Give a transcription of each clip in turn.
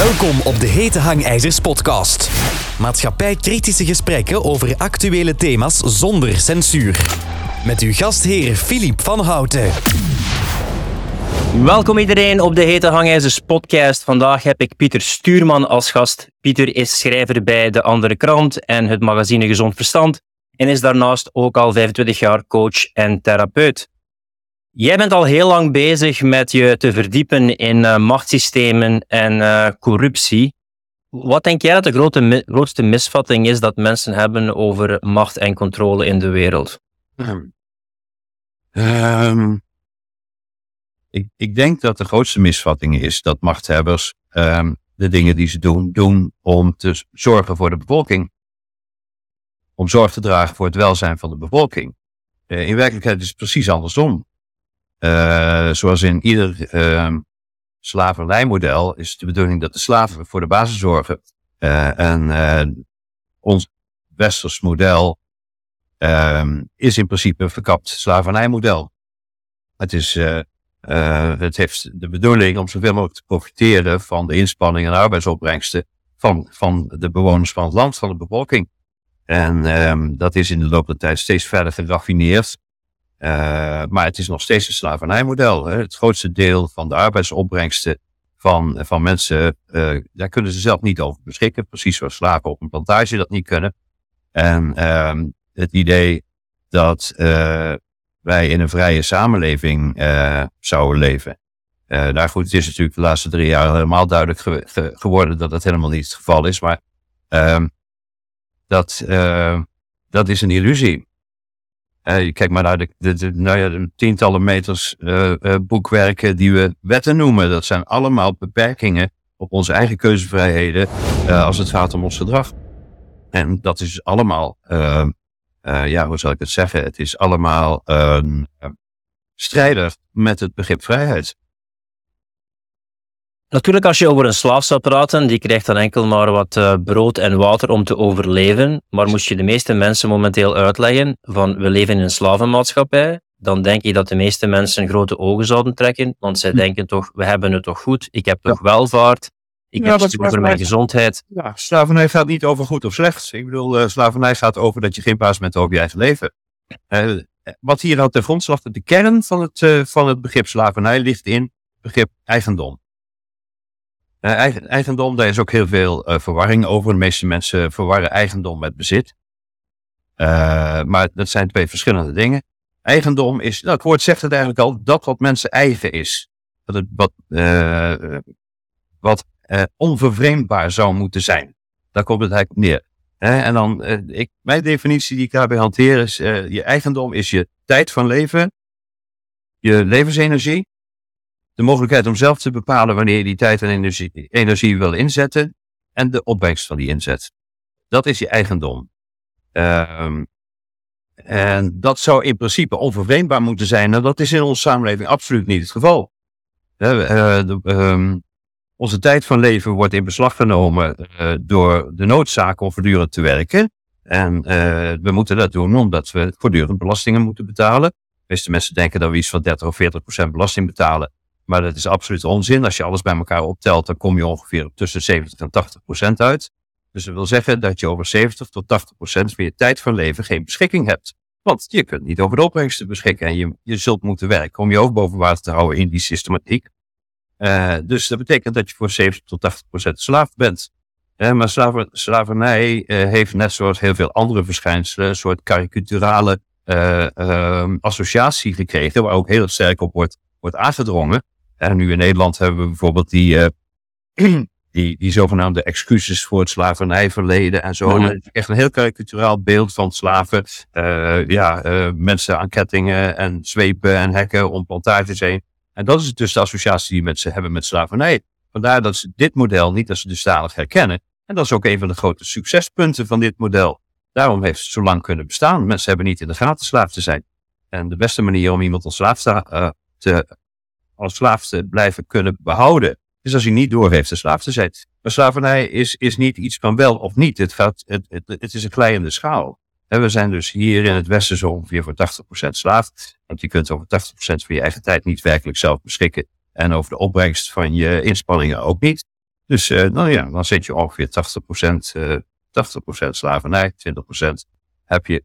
Welkom op de Hete Hangijzers podcast. Maatschappij-kritische gesprekken over actuele thema's zonder censuur. Met uw gastheer Filip van Houten. Welkom iedereen op de Hete Hangijzers podcast. Vandaag heb ik Pieter Stuurman als gast. Pieter is schrijver bij De Andere Krant en het magazine Gezond Verstand en is daarnaast ook al 25 jaar coach en therapeut. Jij bent al heel lang bezig met je te verdiepen in uh, machtssystemen en uh, corruptie. Wat denk jij dat de grootste misvatting is dat mensen hebben over macht en controle in de wereld? Um, um, ik, ik, denk dat de grootste misvatting is dat machthebbers um, de dingen die ze doen, doen om te zorgen voor de bevolking. Om zorg te dragen voor het welzijn van de bevolking. Uh, in werkelijkheid is het precies andersom. Uh, zoals in ieder uh, slavernijmodel is de bedoeling dat de slaven voor de basis zorgen. Uh, en ons westers model ehm, is in principe een verkapt slavernijmodel. Het, is, het heeft de bedoeling om zoveel mogelijk te profiteren van de inspanningen en arbeidsopbrengsten van, van de bewoners van het land, van de bevolking. En um, dat is in de loop der tijd steeds verder geraffineerd. Uh, maar het is nog steeds een slavernijmodel. Hè. Het grootste deel van de arbeidsopbrengsten van, van mensen, uh, daar kunnen ze zelf niet over beschikken. Precies zoals slaven op een plantage dat niet kunnen. En uh, het idee dat uh, wij in een vrije samenleving zouden leven. daar goed, het is natuurlijk de laatste drie jaar helemaal duidelijk ge ge geworden dat dat helemaal niet het geval is. Maar ehm, dat, dat is een illusie. Uh, kijk maar naar de, nou ja, de tientallen meters uh, uh, boekwerken die we wetten noemen. Dat zijn allemaal beperkingen op onze eigen keuzevrijheden als het gaat om ons gedrag. En dat is allemaal, ja, hoe zal ik het zeggen? Het is allemaal strijder met het begrip vrijheid. Natuurlijk, als je over een slaaf zou praten, die krijgt dan enkel maar wat uh, brood en water om te overleven. Maar moest je de meeste mensen momenteel uitleggen van we leven in een slavenmaatschappij, dan denk ik dat de meeste mensen grote ogen zouden trekken. Want zij hm. denken toch, we hebben het toch goed, ik heb toch ja. welvaart, ik ja, heb het over mijn gezondheid. Ja, slavernij gaat niet over goed of slecht. Ik bedoel, uh, slavernij gaat over dat je geen baas bent over je eigen leven. Uh, wat hier nou ten grondslag, de kern van het, uh, van het begrip slavernij ligt in het begrip eigendom. Uh, eigen, eigendom, daar is ook heel veel uh, verwarring over. De meeste mensen verwarren eigendom met bezit. Uh, maar dat zijn twee verschillende dingen. Eigendom is, nou, het woord zegt het eigenlijk al, dat wat mensen eigen is. Dat het wat, wat onvervreemdbaar zou moeten zijn. Daar komt het eigenlijk neer. en dan, ik, mijn definitie die ik daarbij hanteer is, je eigendom is je tijd van leven, je levensenergie, de mogelijkheid om zelf te bepalen wanneer je die tijd en energie, energie wil inzetten en de opbrengst van die inzet. Dat is je eigendom. Um, en dat zou in principe onvervreemdbaar moeten zijn. En dat is in onze samenleving absoluut niet het geval. De, um, onze tijd van leven wordt in beslag genomen uh, door de noodzaak om voortdurend te werken. En uh, we moeten dat doen omdat we voortdurend belastingen moeten betalen. De meeste mensen denken dat we iets van 30 of 40 procent belasting betalen. Maar dat is absoluut onzin. Als je alles bij elkaar optelt, dan kom je ongeveer tussen 70 en 80 procent uit. Dus dat wil zeggen dat je over 70 tot 80 procent van je tijd van leven geen beschikking hebt. Want je kunt niet over de opbrengsten beschikken en je, je zult moeten werken om je hoofd boven water te houden in die systematiek. Uh, dus dat betekent dat je voor 70 tot 80 procent slaaf bent. Uh, maar slaver, slavernij uh, heeft net zoals heel veel andere verschijnselen een soort karikaturale associatie gekregen, waar ook heel sterk op wordt, wordt aangedrongen. En nu in Nederland hebben we bijvoorbeeld die, uh, die, die zogenaamde excuses voor het slavernijverleden en zo. Mm Echt een heel karikaturaal beeld van slaven. Uh, ja, uh, mensen aan kettingen en zwepen en hekken om plantages heen. En dat is dus de associatie die mensen hebben met slavernij. Vandaar dat ze dit model niet als dusdanig herkennen. En dat is ook een van de grote succespunten van dit model. Daarom heeft het zo lang kunnen bestaan. Mensen hebben niet in de gaten slaaf te zijn. En de beste manier om iemand als slaaf te, te als slaaf te blijven kunnen behouden, is als hij niet doorheeft een slaaf te zijn. Maar slavernij is, is niet iets van wel of niet. Het, gaat, het, het, het is een glijende schaal. En we zijn dus hier in het Westen zo ongeveer voor 80% slaaf. Want je kunt over 80% van je eigen tijd niet werkelijk zelf beschikken. En over de opbrengst van je inspanningen ook niet. Dus nou ja, dan zit je ongeveer 80%, uh, 80% slavernij, 20% heb je,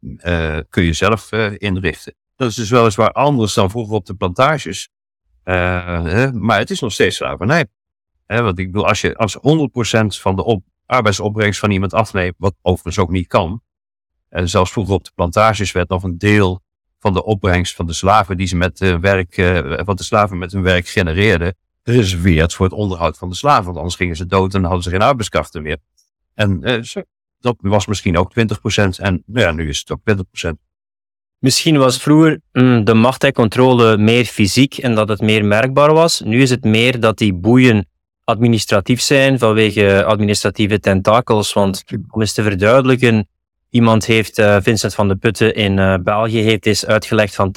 kun je zelf inrichten. Dat is dus weliswaar anders dan vroeger op de plantages. Maar het is nog steeds slavernij. want ik bedoel, als je als 100% van de op, arbeidsopbrengst van iemand afneemt, wat overigens ook niet kan. En zelfs vroeger op de plantages werd nog een deel van de opbrengst van de slaven die ze met uh, werk, uh, wat de slaven met hun werk genereerden, gereserveerd voor het onderhoud van de slaven. Want anders gingen ze dood en hadden ze geen arbeidskrachten meer. En dat was misschien ook 20% en nou ja, nu is het ook 20%. Misschien was vroeger mm, de macht en controle meer fysiek en dat het meer merkbaar was. Nu is het meer dat die boeien administratief zijn vanwege administratieve tentakels. Want om eens te verduidelijken, iemand heeft, uh, Vincent van de Putten in uh, België, heeft eens uitgelegd van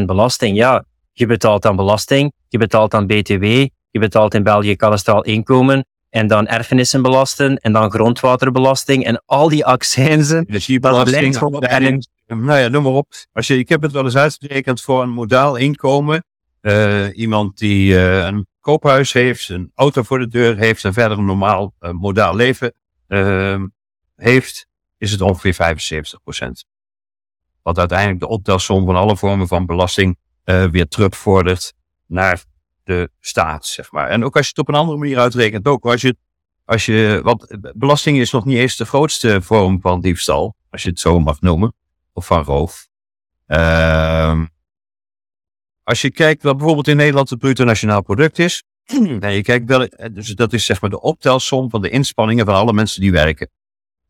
80% belasting. Ja, je betaalt aan belasting, je betaalt aan BTW, je betaalt in België kadastraal inkomen, en dan erfenissenbelasting, en dan grondwaterbelasting, en al die accijnzen. Energiebelasting, en, nou ja, noem maar op. Als je, ik heb het wel eens uitgerekend voor een modaal inkomen. Uh, iemand die een koophuis heeft, een auto voor de deur heeft en verder een normaal uh, modaal leven uh, heeft, is het ongeveer 75% Wat uiteindelijk de optelsom van alle vormen van belasting weer terugvordert naar de staat, zeg maar. En ook als je het op een andere manier uitrekent, ook als je, als je, want belasting is nog niet eens de grootste vorm van diefstal, als je het zo mag noemen, of van roof. Uh, als je kijkt wat bijvoorbeeld in Nederland het bruto nationaal product is. En je kijkt wel, eh, dus dat is zeg maar de optelsom van de inspanningen van alle mensen die werken.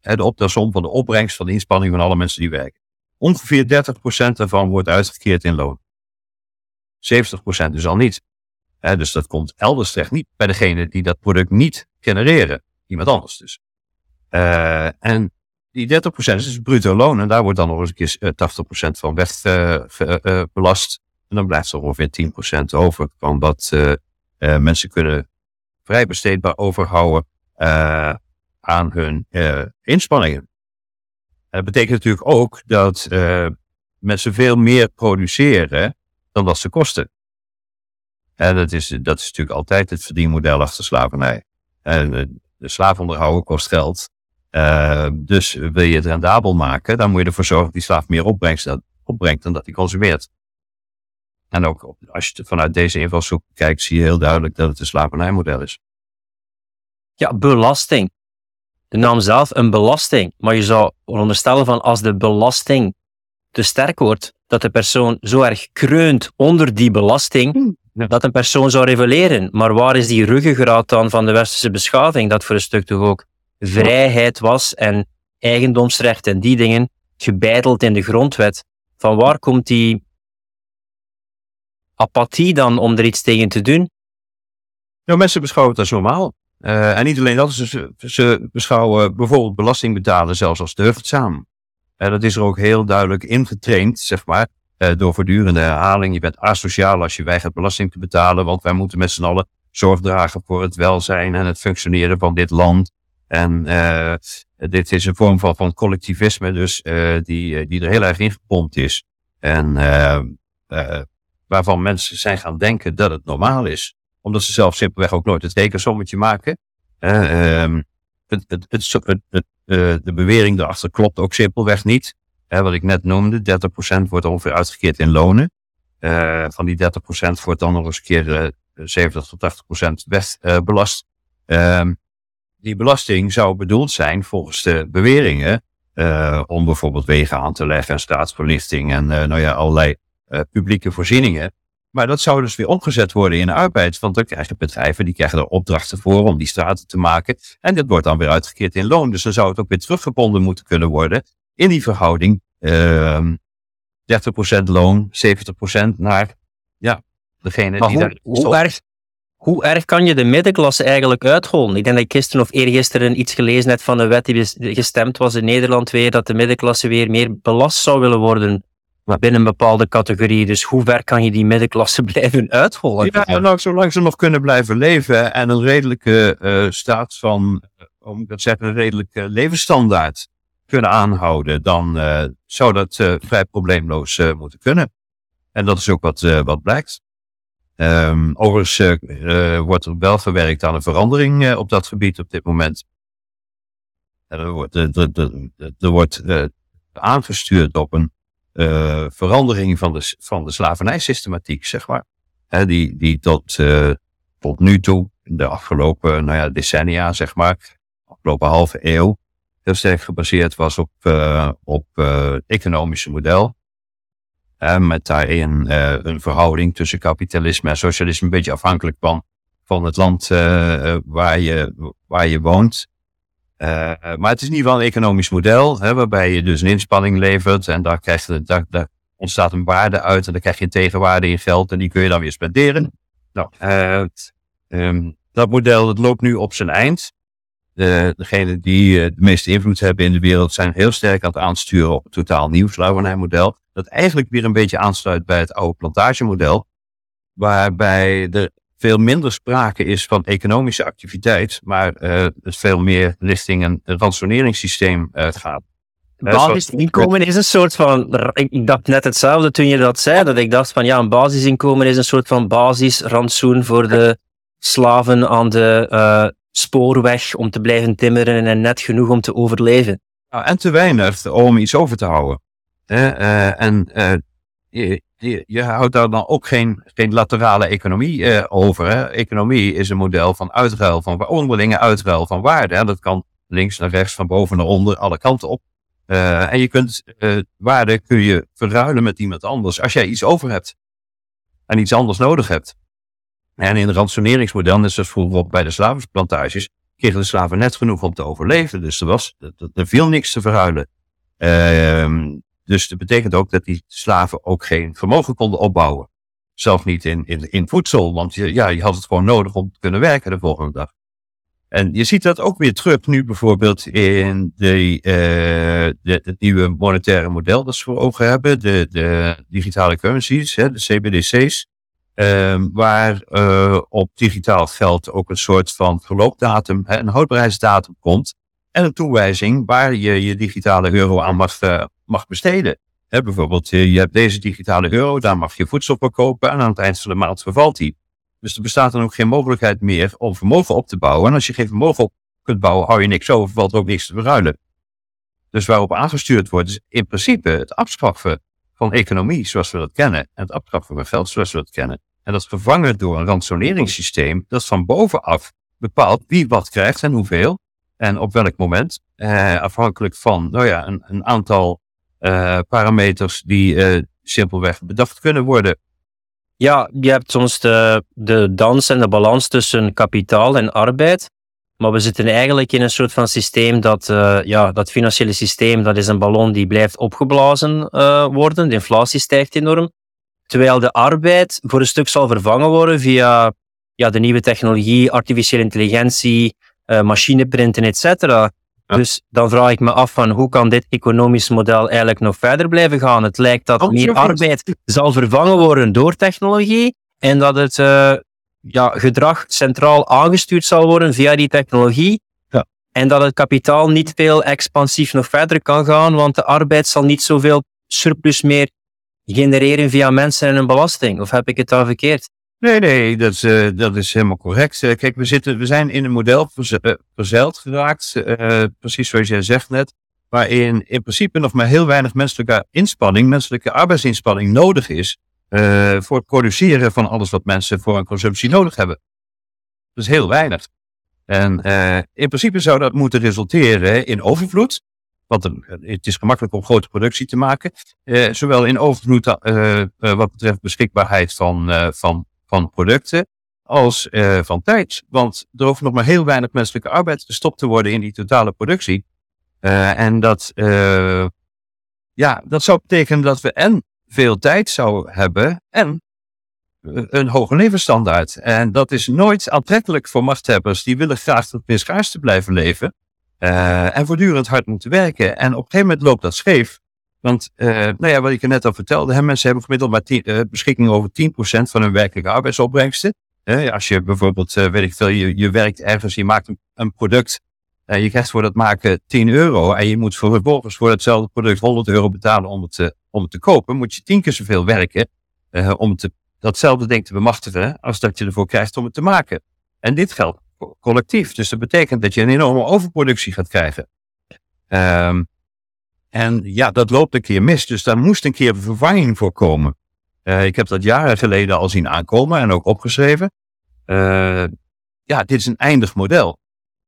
De optelsom van de opbrengst van de inspanningen van alle mensen die werken. Ongeveer 30% daarvan wordt uitgekeerd in loon. 70% dus al niet. Dus dat komt elders terecht, niet bij degene die dat product niet genereren. Iemand anders dus. En die 30% is bruto loon en daar wordt dan nog eens een keer 80% van weg uh, belast. En dan blijft er ongeveer 10% over van wat mensen kunnen vrij besteedbaar overhouden aan hun inspanningen. dat betekent natuurlijk ook dat mensen veel meer produceren dan dat ze kosten. En dat is, dat is natuurlijk altijd het verdienmodel achter slavernij. En de slaaf onderhouden kost geld. Dus wil je het rendabel maken, dan moet je ervoor zorgen dat die slaaf meer opbrengt, opbrengt dan dat hij consumeert. En ook als je vanuit deze invalshoek kijkt, zie je heel duidelijk dat het een slavernijmodel is. Ja, belasting. De naam zelf een belasting. Maar je zou onderstellen van als de belasting te sterk wordt, dat de persoon zo erg kreunt onder die belasting, hmm. dat een persoon zou reveleren. Maar waar is die ruggengraat dan van de westerse beschaving, dat voor een stuk toch ook vrijheid was en eigendomsrecht en die dingen, gebeiteld in de grondwet? Van waar komt die apathie dan om er iets tegen te doen? Nou, mensen beschouwen het als normaal. Uh, en niet alleen dat, ze, ze beschouwen bijvoorbeeld belasting betalen zelfs als deugdzaam. Uh, dat is er ook heel duidelijk ingetraind, zeg maar, uh, door voortdurende herhaling. Je bent asociaal als je weigert belasting te betalen, want wij moeten met z'n allen zorg dragen voor het welzijn en het functioneren van dit land. En dit is een vorm van, van collectivisme, dus die, die er heel erg ingepompt is. En waarvan mensen zijn gaan denken dat het normaal is. Omdat ze zelf simpelweg ook nooit het rekensommetje maken. Uh, het, het, het, uh, de bewering daarachter klopt ook simpelweg niet. Uh, wat ik net noemde, 30% wordt ongeveer uitgekeerd in lonen. Uh, van die 30% wordt dan nog eens een keer 70 tot 80% weg belast. Ehm, die belasting zou bedoeld zijn volgens de beweringen om bijvoorbeeld wegen aan te leggen en staatsverlichting en nou ja, allerlei uh, publieke voorzieningen. Maar dat zou dus weer omgezet worden in de arbeid. Want dan krijgen bedrijven, die krijgen er opdrachten voor om die straten te maken. En dat wordt dan weer uitgekeerd in loon. Dus dan zou het ook weer teruggebonden moeten kunnen worden in die verhouding. Uh, 30% loon, 70% naar ja, degene maar die hoe, daar... Hoe erg, hoe erg kan je de middenklasse eigenlijk uithollen? Ik denk dat ik gisteren of eergisteren iets gelezen heb van een wet die gestemd was in Nederland weer, dat de middenklasse weer meer belast zou willen worden binnen een bepaalde categorie. Dus hoe ver kan je die middenklasse blijven uithollen? Ja, nou, zolang ze nog kunnen blijven leven en een redelijke uh, staat van, uh, om ik zeggen, een redelijke levensstandaard kunnen aanhouden, dan uh, zou dat vrij probleemloos moeten kunnen. En dat is ook wat, wat blijkt. Um, overigens uh, wordt er wel gewerkt aan een verandering uh, op dat gebied op dit moment. Er wordt, aangestuurd op een verandering van de, van de slavernijsystematiek, zeg maar. Die, die tot, nu toe, de afgelopen nou ja, decennia, zeg maar, afgelopen halve eeuw, heel sterk gebaseerd was op, op economische model. Met daarin uh, een verhouding tussen kapitalisme en socialisme, een beetje afhankelijk van, van het land uh, waar, je, waar je woont. maar het is in ieder geval een economisch model, hè, waarbij je dus een inspanning levert en daar, krijgt je, daar, ontstaat een waarde uit en dan krijg je een tegenwaarde in geld en die kun je dan weer spenderen. Nou, um, dat model dat loopt nu op zijn eind. De, degenen die de meeste invloed hebben in de wereld zijn heel sterk aan het aansturen op een totaal nieuw slavernijmodel dat eigenlijk weer een beetje aansluit bij het oude plantagemodel, waarbij er veel minder sprake is van economische activiteit, maar uh, het veel meer richting een ransoneringssysteem uh, gaat. Basisinkomen is een soort van. Ik dacht net hetzelfde toen je dat zei. Dat ik dacht van ja, een basisinkomen is een soort van basisrantsoen voor de slaven aan de spoorweg om te blijven timmeren en net genoeg om te overleven. En te weinig om iets over te houden. Uh, en uh, je, je, je, houdt daar dan ook geen, geen laterale economie uh, over. Hè? Economie is een model van uitruil, van onderlinge uitruil van waarde. Hè? Dat kan links naar rechts, van boven naar onder, alle kanten op. en je kunt waarde kun je verruilen met iemand anders als jij iets over hebt en iets anders nodig hebt. En in het ransoneringsmodel, net zoals vroeger bij de slavenplantages, kregen de slaven net genoeg om te overleven. Dus er, was, er, viel niks te verruilen. Uh, dus dat betekent ook dat die slaven ook geen vermogen konden opbouwen. Zelfs niet in, in, in voedsel, want je, ja, je had het gewoon nodig om te kunnen werken de volgende dag. En je ziet dat ook weer terug nu bijvoorbeeld in de, de, het nieuwe monetaire model dat ze voor ogen hebben, de, de digitale currencies, hè, de CBDC's, uh, waar uh, op digitaal geld ook een soort van verloopdatum, hè, een houdbaarheidsdatum komt en een toewijzing waar je je digitale euro aan mag, mag besteden. He, bijvoorbeeld, je hebt deze digitale euro, daar mag je voedsel voor kopen en aan het eind van de maand vervalt die. Dus er bestaat dan ook geen mogelijkheid meer om vermogen op te bouwen. En als je geen vermogen op kunt bouwen, hou je niks over, valt ook niks te verruilen. Dus waarop aangestuurd wordt, is in principe het afschaffen van economie zoals we dat kennen. En het afschaffen van geld zoals we dat kennen. En dat is vervangen door een ransoneringssysteem dat van bovenaf bepaalt wie wat krijgt en hoeveel. En op welk moment. Eh, afhankelijk van nou ja, een, een aantal uh, parameters die uh, simpelweg bedacht kunnen worden. Ja, je hebt soms de, de dans en de balans tussen kapitaal en arbeid. Maar we zitten eigenlijk in een soort van systeem dat, uh, ja, dat financiële systeem, dat is een ballon die blijft opgeblazen worden. De inflatie stijgt enorm. Terwijl de arbeid voor een stuk zal vervangen worden via ja, de nieuwe technologie, artificiële intelligentie, machineprinten, etc. Dus dan vraag ik me af van hoe kan dit economisch model eigenlijk nog verder blijven gaan? Het lijkt dat meer arbeid zal vervangen worden door technologie en dat het uh, ja, gedrag centraal aangestuurd zal worden via die technologie. Ja. En dat het kapitaal niet veel expansief nog verder kan gaan, want de arbeid zal niet zoveel surplus meer genereren via mensen en een belasting. Of heb ik het daar verkeerd? Nee, nee, dat is, uh, dat is helemaal correct. Uh, kijk, we, zitten, we zijn in een model eh, verzeild geraakt, precies zoals jij zegt net, waarin in principe nog maar heel weinig menselijke inspanning, menselijke arbeidsinspanning nodig is voor het produceren van alles wat mensen voor een consumptie nodig hebben. Dat is heel weinig. En in principe zou dat moeten resulteren in overvloed, want het is gemakkelijk om grote productie te maken, zowel in overvloed wat betreft beschikbaarheid van, van van producten als uh, van tijd. Want er hoeft nog maar heel weinig menselijke arbeid gestopt te worden in die totale productie. En dat, ja, dat zou betekenen dat we en veel tijd zouden hebben en een hoge levensstandaard. En dat is nooit aantrekkelijk voor machthebbers. Die willen graag tot meer schaarste blijven leven. En voortdurend hard moeten werken. En op een gegeven moment loopt dat scheef. Want, uh, nou ja, wat ik er net al vertelde, mensen hebben gemiddeld maar tien, uh, beschikking over 10% van hun werkelijke arbeidsopbrengsten. Als je bijvoorbeeld, weet ik veel, je, je werkt ergens, je maakt een, product, en je krijgt voor dat maken 10 euro en je moet vervolgens voor hetzelfde product 100 euro betalen om het, te, om het te kopen, moet je tien keer zoveel werken om te, datzelfde ding te bemachtigen als dat je ervoor krijgt om het te maken. En dit geldt collectief. Dus dat betekent dat je een enorme overproductie gaat krijgen. Um, en ja, dat loopt een keer mis. Dus daar moest een keer vervanging voor komen. Uh, ik heb dat jaren geleden al zien aankomen en ook opgeschreven. Uh, ja, dit is een eindig model.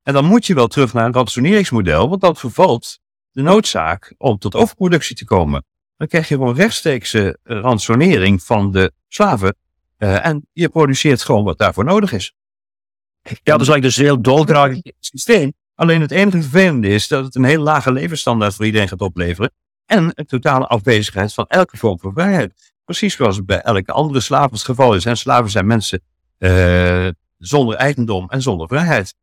En dan moet je wel terug naar een rationeringsmodel, want dat vervalt de noodzaak om tot overproductie te komen. Dan krijg je gewoon rechtstreekse ransonering van de slaven. En je produceert gewoon wat daarvoor nodig is. Ja, dus ik dus heel dolgraag. Systeem. Alleen het enige vervelende is dat het een heel lage levensstandaard voor iedereen gaat opleveren. En een totale afwezigheid van elke vorm van vrijheid. Precies zoals het bij elke andere slaaf het geval is. En slaven zijn mensen uh, zonder eigendom en zonder vrijheid.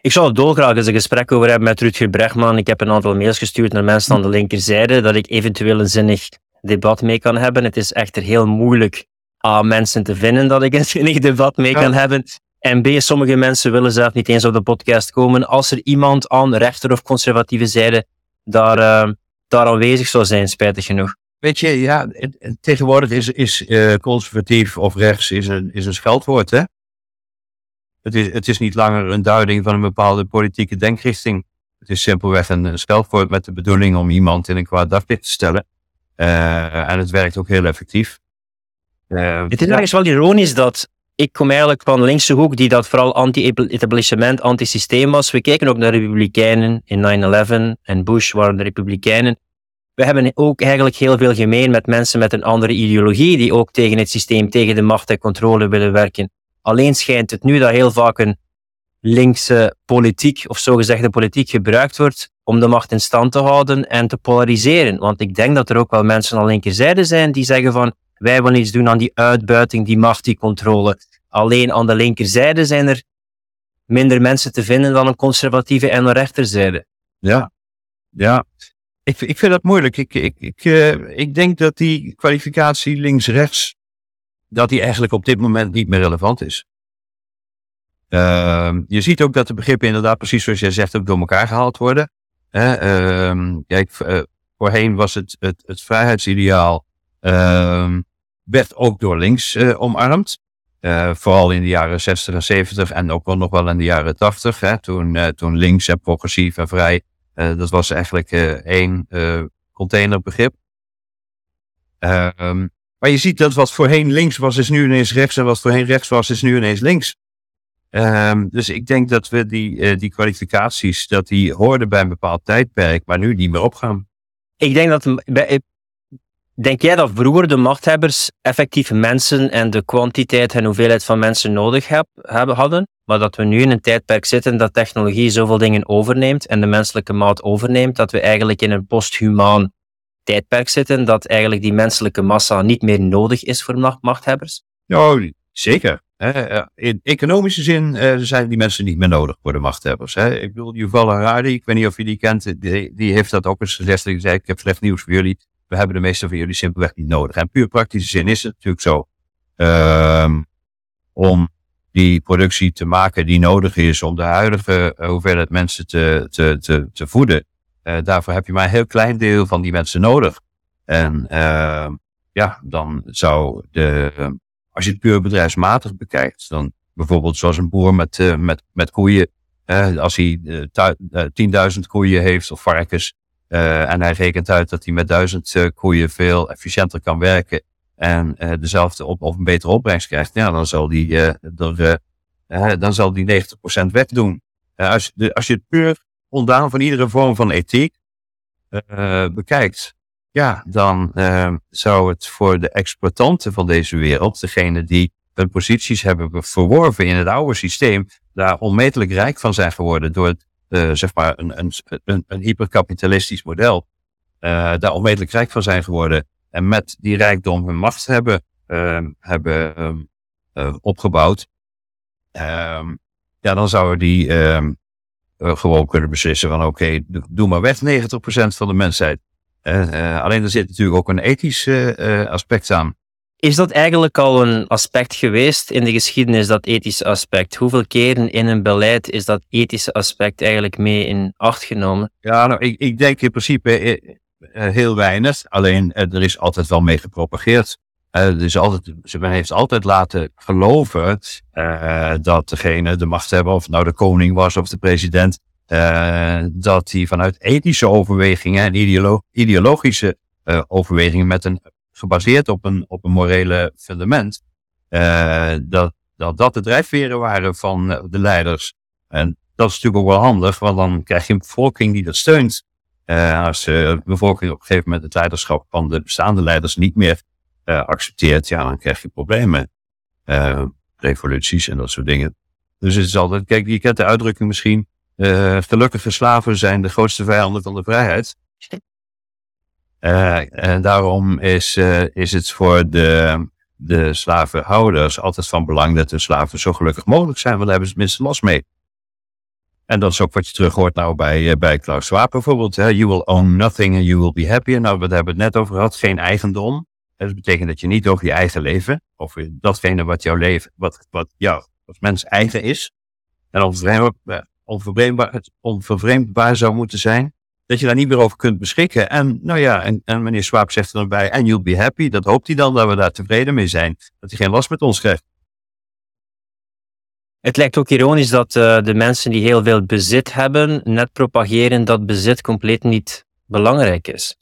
Ik zou er dolgraag eens een gesprek over hebben met Rutger Bregman. Ik heb een aantal mails gestuurd naar mensen aan de linkerzijde, dat ik eventueel een zinnig debat mee kan hebben. Het is echter heel moeilijk A, mensen te vinden dat ik een zinnig debat mee kan hebben. En B, sommige mensen willen zelf niet eens op de podcast komen. Als er iemand aan rechter of conservatieve zijde daar, uh, daar aanwezig zou zijn, spijtig genoeg. Weet je, ja, tegenwoordig is, is uh, conservatief of rechts is een, is een scheldwoord, hè? Het is, het is niet langer een duiding van een bepaalde politieke denkrichting. Het is simpelweg een, een scheldwoord met de bedoeling om iemand in een kwaad daglicht te stellen. Uh, en het werkt ook heel effectief. Uh, het is ja. wel ironisch dat ik kom eigenlijk van linkse hoek die dat vooral anti-etablissement, anti-systeem was. We kijken ook naar de Republikeinen in 9-11 en Bush waren de Republikeinen. We hebben ook eigenlijk heel veel gemeen met mensen met een andere ideologie die ook tegen het systeem, tegen de macht en controle willen werken. Alleen schijnt het nu dat heel vaak een linkse politiek of zogezegde politiek gebruikt wordt om de macht in stand te houden en te polariseren. Want ik denk dat er ook wel mensen aan linkerzijde zijn die zeggen van wij willen iets doen aan die uitbuiting, die macht, die controle. Alleen aan de linkerzijde zijn er minder mensen te vinden dan een conservatieve en een rechterzijde. Ja, ja. Ik, ik vind dat moeilijk. Ik, ik, ik, uh, ik denk dat die kwalificatie links-rechts, dat die eigenlijk op dit moment niet meer relevant is. Uh, je ziet ook dat de begrippen inderdaad, precies zoals jij zegt, ook door elkaar gehaald worden. Uh, kijk, uh, voorheen was het, het, het vrijheidsideaal ehm, werd ook door links uh, omarmd. Uh, vooral in de jaren 60 en 70 en ook wel nog wel in de jaren 80. Hè, toen, uh, toen links en progressief en vrij, dat was eigenlijk één containerbegrip. Um, maar je ziet dat wat voorheen links was, is nu ineens rechts. En wat voorheen rechts was, is nu ineens links. Um, dus ik denk dat we die, die kwalificaties, dat die hoorden bij een bepaald tijdperk, maar nu niet meer opgaan. Ik denk dat Denk jij dat vroeger de machthebbers effectief mensen en de kwantiteit en hoeveelheid van mensen nodig heb, hebben, hadden, maar dat we nu in een tijdperk zitten dat technologie zoveel dingen overneemt en de menselijke maat overneemt, dat we eigenlijk in een posthumaan tijdperk zitten, dat eigenlijk die menselijke massa niet meer nodig is voor machthebbers? Ja, zeker. In economische zin uh, zijn die mensen niet meer nodig voor de machthebbers. Ik bedoel, Yuval Harari, ik weet niet of je die kent, die, heeft dat ook eens gezegd. Zei, ik heb slecht nieuws voor jullie we hebben de meeste van jullie simpelweg niet nodig. En puur praktische zin is het natuurlijk zo. Um, om die productie te maken die nodig is om de huidige hoeveelheid mensen te, te, te, te voeden. Uh, daarvoor heb je maar een heel klein deel van die mensen nodig. En uh, ja, dan zou de, als je het puur bedrijfsmatig bekijkt, dan bijvoorbeeld zoals een boer met, uh, met, met koeien, als hij 10.000 koeien heeft of varkens, uh, en hij rekent uit dat hij met duizend uh, koeien veel efficiënter kan werken en uh, dezelfde op, of een betere opbrengst krijgt. Ja, dan zal die, dan zal die 90% wegdoen. als, als je het puur ontdaan van iedere vorm van ethiek bekijkt, ja, dan zou het voor de exploitanten van deze wereld, degene die hun posities hebben verworven in het oude systeem, daar onmetelijk rijk van zijn geworden door het uh, zeg maar een, een, een, een hyperkapitalistisch model, uh, daar onmiddellijk rijk van zijn geworden. En met die rijkdom hun macht hebben, uh, hebben uh, opgebouwd. Ehm, ja, dan zouden die ehm, gewoon kunnen beslissen van oké, doe maar weg 90% van de mensheid. alleen er zit natuurlijk ook een ethisch aspect aan. Is dat eigenlijk al een aspect geweest in de geschiedenis, dat ethische aspect? Hoeveel keren in een beleid is dat ethische aspect eigenlijk mee in acht genomen? Ja, nou, ik, ik denk in principe eh, eh, heel weinig. Alleen eh, er is altijd wel mee gepropageerd. Uh, dus altijd, men heeft altijd laten geloven dat degene de macht hebben, of nou de koning was of de president, dat hij vanuit ethische overwegingen en ideolo ideologische overwegingen met een, gebaseerd op een, op een morele fundament, dat, dat dat de drijfveren waren van de leiders. En dat is natuurlijk ook wel handig, want dan krijg je een bevolking die dat steunt. als de bevolking op een gegeven moment het leiderschap van de bestaande leiders niet meer uh, accepteert, ja, dan krijg je problemen. Uh, revoluties en dat soort dingen. Dus het is altijd, kijk, je kent de uitdrukking misschien, uh, gelukkige slaven zijn de grootste vijanden van de vrijheid. En daarom is, is het voor de, de slavenhouders altijd van belang dat de slaven zo gelukkig mogelijk zijn, want daar hebben ze het minste last mee. En dat is ook wat je terug hoort nou bij, bij Klaus Schwab bijvoorbeeld. Hè? You will own nothing and you will be happy. Nou, we hebben het net over gehad. Geen eigendom. Dat betekent dat je niet over je eigen leven, of datgene wat jouw leven, wat, wat jou als mens eigen is, en onvervreemdbaar, onvervreemdbaar, onvervreemdbaar zou moeten zijn, dat je daar niet meer over kunt beschikken. En nou ja, en, en meneer Swaap zegt er dan bij, and you'll be happy. Dat hoopt hij dan, dat we daar tevreden mee zijn. Dat hij geen last met ons krijgt. Het lijkt ook ironisch dat uh, de mensen die heel veel bezit hebben, net propageren dat bezit compleet niet belangrijk is.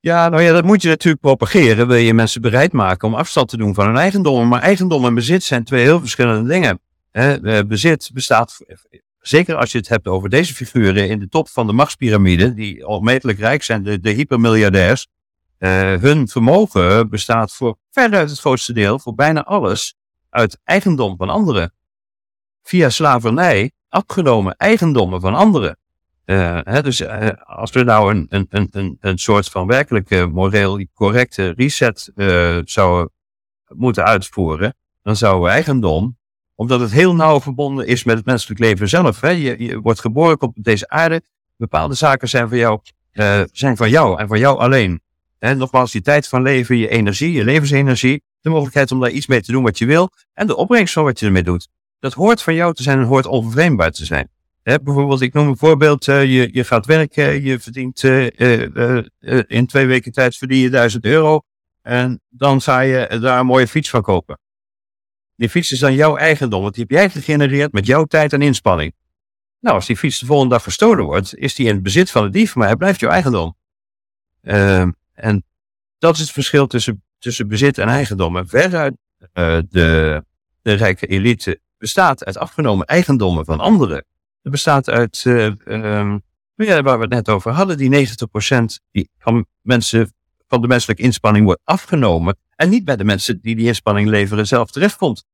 Ja, nou ja, dat moet je natuurlijk propageren. Wil je mensen bereid maken om afstand te doen van hun eigendom. Maar eigendom en bezit zijn twee heel verschillende dingen. He, bezit bestaat, zeker als je het hebt over deze figuren in de top van de machtspyramide, die onmetelijk rijk zijn, de, de hypermiljardairs. Uh, hun vermogen bestaat voor veruit het grootste deel, voor bijna alles, uit eigendom van anderen. Via slavernij afgenomen eigendommen van anderen. Uh, hè, dus uh, als we nou een, een, een, een soort van werkelijke moreel correcte reset zouden moeten uitvoeren, dan zou eigendom, omdat het heel nauw verbonden is met het menselijk leven zelf. Hè, je, je wordt geboren op deze aarde, bepaalde zaken zijn van jou, zijn van jou en van jou alleen. Hè, nogmaals, die tijd van leven, je energie, je levensenergie, de mogelijkheid om daar iets mee te doen wat je wil en de opbrengst van wat je ermee doet. Dat hoort van jou te zijn en hoort onvervreemdbaar te zijn bijvoorbeeld, ik noem een voorbeeld, uh, je, je gaat werken, je verdient uh, in twee weken tijd verdien je 1000 euro en dan ga je daar een mooie fiets van kopen. Die fiets is dan jouw eigendom, want die heb jij gegenereerd met jouw tijd en inspanning. Nou, als die fiets de volgende dag verstolen wordt, is die in het bezit van de dief, maar hij blijft jouw eigendom. Ehm, en dat is het verschil tussen, tussen bezit en eigendom. En veruit de, de rijke elite bestaat uit afgenomen eigendommen van anderen. Het bestaat uit, uh, um, ja, waar we het net over hadden, die 90% die van mensen, van de menselijke inspanning wordt afgenomen. En niet bij de mensen die die inspanning leveren zelf terechtkomt.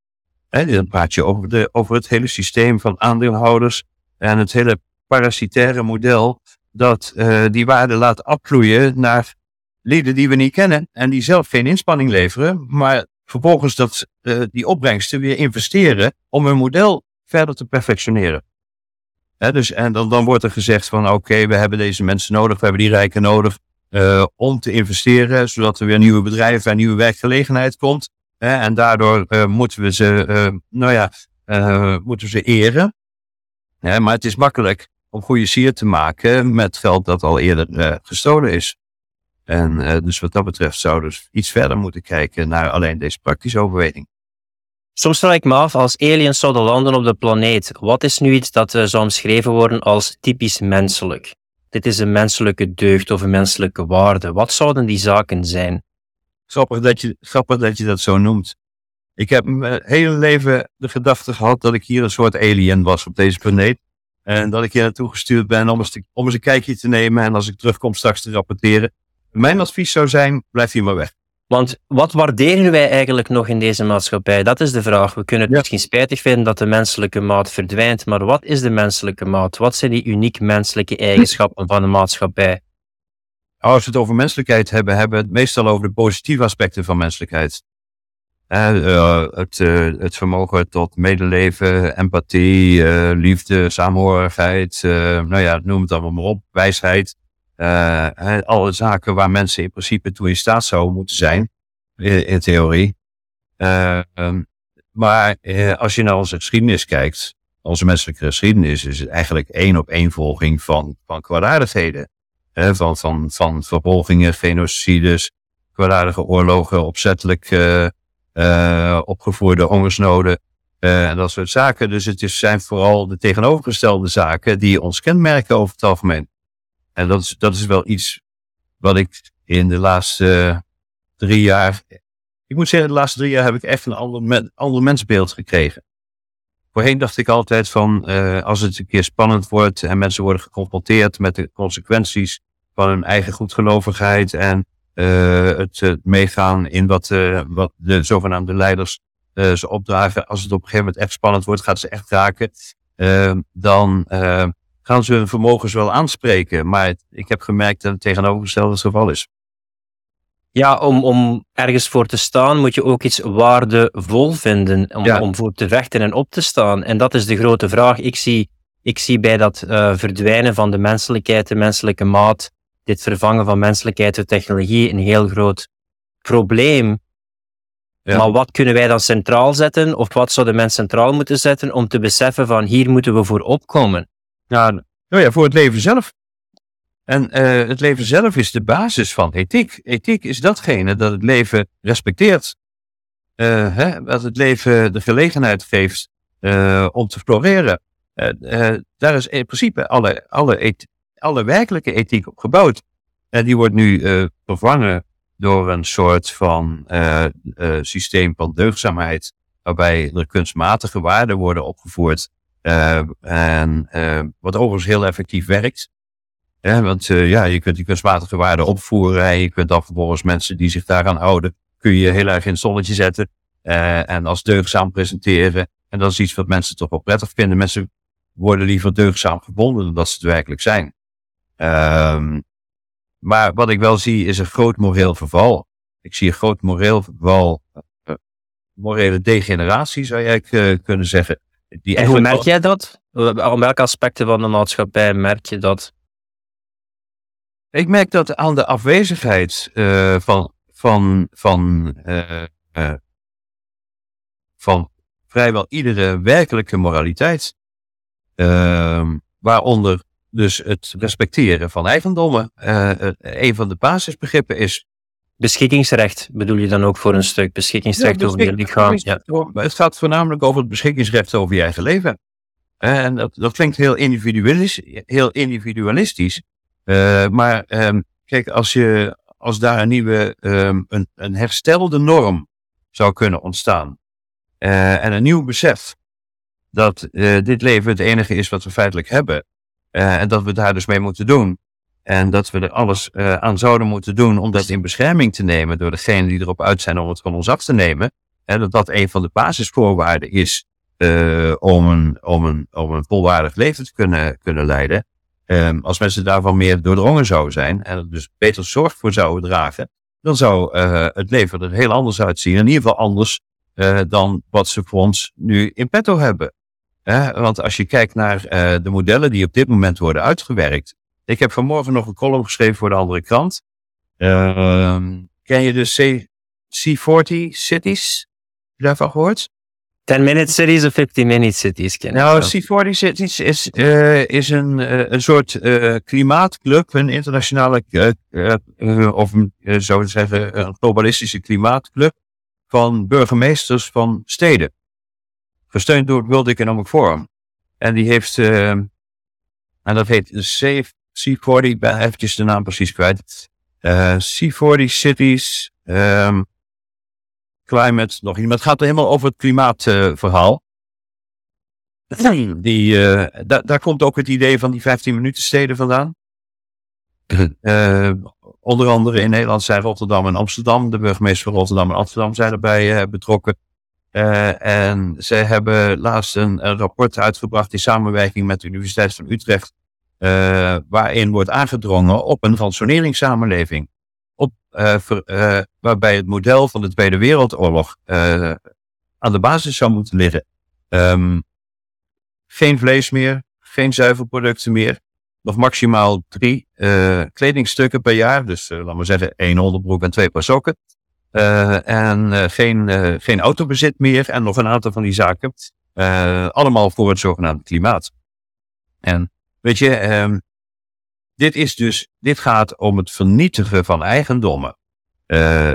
Dan praat je over, de, over het hele systeem van aandeelhouders en het hele parasitaire model dat uh, die waarde laat afvloeien naar lieden die we niet kennen en die zelf geen inspanning leveren, maar vervolgens dat, uh, die opbrengsten weer investeren om hun model verder te perfectioneren dus, en dan wordt er gezegd van oké, we hebben deze mensen nodig, we hebben die rijken nodig uh, om te investeren, zodat er weer nieuwe bedrijven en nieuwe werkgelegenheid komt. en daardoor uh, moeten we ze, uh, nou ja, moeten we ze eren. maar het is makkelijk om goede sier te maken met geld dat al eerder gestolen is. En dus wat dat betreft zouden we iets verder moeten kijken naar alleen deze praktische overweging. Soms vraag ik me af, als aliens zouden landen op de planeet, wat is nu iets dat zou omschreven worden als typisch menselijk? Dit is een menselijke deugd of een menselijke waarde. Wat zouden die zaken zijn? Grappig dat je, grappig dat, je dat zo noemt. Ik heb mijn hele leven de gedachte gehad dat ik hier een soort alien was op deze planeet. En dat ik hier naartoe gestuurd ben om eens, te, om eens een kijkje te nemen en als ik terugkom straks te rapporteren. Mijn advies zou zijn, blijf hier maar weg. Want wat waarderen wij eigenlijk nog in deze maatschappij? Dat is de vraag. We kunnen het misschien spijtig vinden dat de menselijke maat verdwijnt, maar wat is de menselijke maat? Wat zijn die uniek menselijke eigenschappen van de maatschappij? Als we het over menselijkheid hebben, hebben we het meestal over de positieve aspecten van menselijkheid. Uh, het, uh, het, vermogen tot medeleven, empathie, uh, liefde, saamhorigheid, nou ja, noem het allemaal maar op, wijsheid. Uh, alle zaken waar mensen in principe toe in staat zouden moeten zijn, in, theorie. Uh, um, maar uh, als je naar onze geschiedenis kijkt, onze menselijke geschiedenis, is het eigenlijk één op één volging van, van kwaadaardigheden. van, van, van vervolgingen, genocides, kwaadaardige oorlogen, opzettelijk opgevoerde hongersnoden en dat soort zaken. Dus het is, zijn vooral de tegenovergestelde zaken die ons kenmerken over het algemeen. En dat is, dat is wel iets wat ik in de laatste drie jaar. Ik moet zeggen, de laatste drie jaar heb ik echt een ander, mensbeeld gekregen. Voorheen dacht ik altijd van, uh, als het een keer spannend wordt en mensen worden geconfronteerd met de consequenties van hun eigen goedgelovigheid en uh, het, het, meegaan in wat, wat de zogenaamde leiders ze opdragen. Als het op een gegeven moment echt spannend wordt, gaat ze echt raken. dan gaan ze hun vermogens wel aanspreken. Maar ik heb gemerkt dat het tegenovergestelde het geval is. Ja, om, om ergens voor te staan moet je ook iets waardevol vinden om, om voor te vechten en op te staan. En dat is de grote vraag. Ik zie, ik zie bij dat uh, verdwijnen van de menselijkheid, de menselijke maat, dit vervangen van menselijkheid door technologie een heel groot probleem. Ja. Maar wat kunnen wij dan centraal zetten, of wat zou de mens centraal moeten zetten om te beseffen van hier moeten we voor opkomen? Nou ja, voor het leven zelf. En uh, het leven zelf is de basis van ethiek. Ethiek is datgene dat het leven respecteert. Uh, hè, dat het leven de gelegenheid geeft uh, om te floreren. daar is in principe alle, alle, alle werkelijke ethiek op gebouwd. En die wordt nu vervangen door een soort van systeem van deugdzaamheid. Waarbij er kunstmatige waarden worden opgevoerd. En wat overigens heel effectief werkt. Ja, want uh, ja, je kunt die kunstmatige waarden opvoeren en je kunt dan vervolgens mensen die zich daaraan houden, kun je heel erg in het zonnetje zetten uh, en als deugdzaam presenteren. En dat is iets wat mensen toch wel prettig vinden. Mensen worden liever deugdzaam gevonden dan dat ze het werkelijk zijn. Um, maar wat ik wel zie is een groot moreel verval. Ik zie een groot moreel verval, uh, morele degeneratie zou jij kunnen zeggen. Die en hoe merk jij dat? Op welke aspecten van de maatschappij merk je dat? Ik merk dat aan de afwezigheid uh, van, van, van, uh, uh, van vrijwel iedere werkelijke moraliteit, ehm, waaronder dus het respecteren van eigendommen, een van de basisbegrippen is. Beschikkingsrecht bedoel je dan ook voor een stuk? Beschikkingsrecht over je lichaam? Ja. Het gaat voornamelijk over het beschikkingsrecht over je eigen leven. En dat, dat klinkt heel individualistisch, heel individualistisch. Uh, maar um, kijk, als, je, als daar een nieuwe, um, een, een herstelde norm zou kunnen ontstaan. Uh, en een nieuw besef dat uh, dit leven het enige is wat we feitelijk hebben. en dat we daar dus mee moeten doen. En dat we er alles aan zouden moeten doen om dat in bescherming te nemen door degenen die erop uit zijn om het van ons af te nemen. En dat dat een van de basisvoorwaarden is om, een, om, een, om een volwaardig leven te kunnen, kunnen leiden. Um, als mensen daarvan meer doordrongen zouden zijn en er dus beter zorg voor zouden dragen, dan zou uh, het leven er heel anders uitzien. In ieder geval anders dan wat ze voor ons nu in petto hebben. Want als je kijkt naar de modellen die op dit moment worden uitgewerkt. Ik heb vanmorgen nog een column geschreven voor de andere krant. Ehm, ken je de C C40 cities? Heb je daarvan gehoord? 10-minute cities of 50-minute cities? Ken nou, C40 cities is, uh, is een, uh, een soort uh, klimaatclub, een internationale, of zo te zeggen, een globalistische klimaatclub van burgemeesters van steden. Gesteund door het World Economic Forum. En die heeft, en dat heet C40, ik ben eventjes de naam precies kwijt. C40 cities, um, climate nog niet. Maar het gaat er helemaal over het klimaatverhaal. Uh, die, uh, daar komt ook het idee van die 15 minuten steden vandaan. Uh, onder andere in Nederland zijn Rotterdam en Amsterdam. De burgemeester van Rotterdam en Amsterdam zijn erbij betrokken. en zij hebben laatst een, een, rapport uitgebracht in samenwerking met de Universiteit van Utrecht. Waarin wordt aangedrongen op een ransoneringssamenleving op, ver, uh, waarbij het model van de Tweede Wereldoorlog aan de basis zou moeten liggen. Um, geen vlees meer, geen zuivelproducten meer. Nog maximaal drie kledingstukken per jaar. Dus laten we zeggen één onderbroek en twee paar sokken. en geen, geen autobezit meer en nog een aantal van die zaken. allemaal voor het zogenaamde klimaat. En weet je, um, dit is dus, dit gaat om het vernietigen van eigendommen. Uh,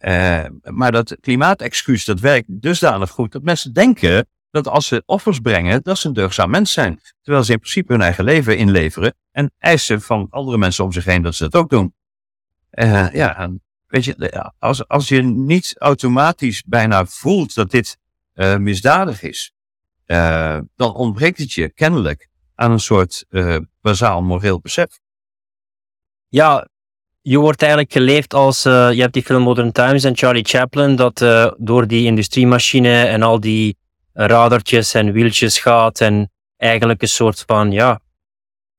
uh, maar dat klimaatexcuus, dat werkt dusdanig goed dat mensen denken dat als ze offers brengen, dat ze een deugzaam mens zijn. Terwijl ze in principe hun eigen leven inleveren en eisen van andere mensen om zich heen dat ze dat ook doen. Uh, ja, weet je, als, als je niet automatisch bijna voelt dat dit misdadig is, dan ontbreekt het je kennelijk aan een soort bazaal moreel besef. Ja, je wordt eigenlijk geleefd als, je hebt die film Modern Times en Charlie Chaplin, dat door die industriemachine en al die radertjes en wieltjes gaat en eigenlijk een soort van, ja,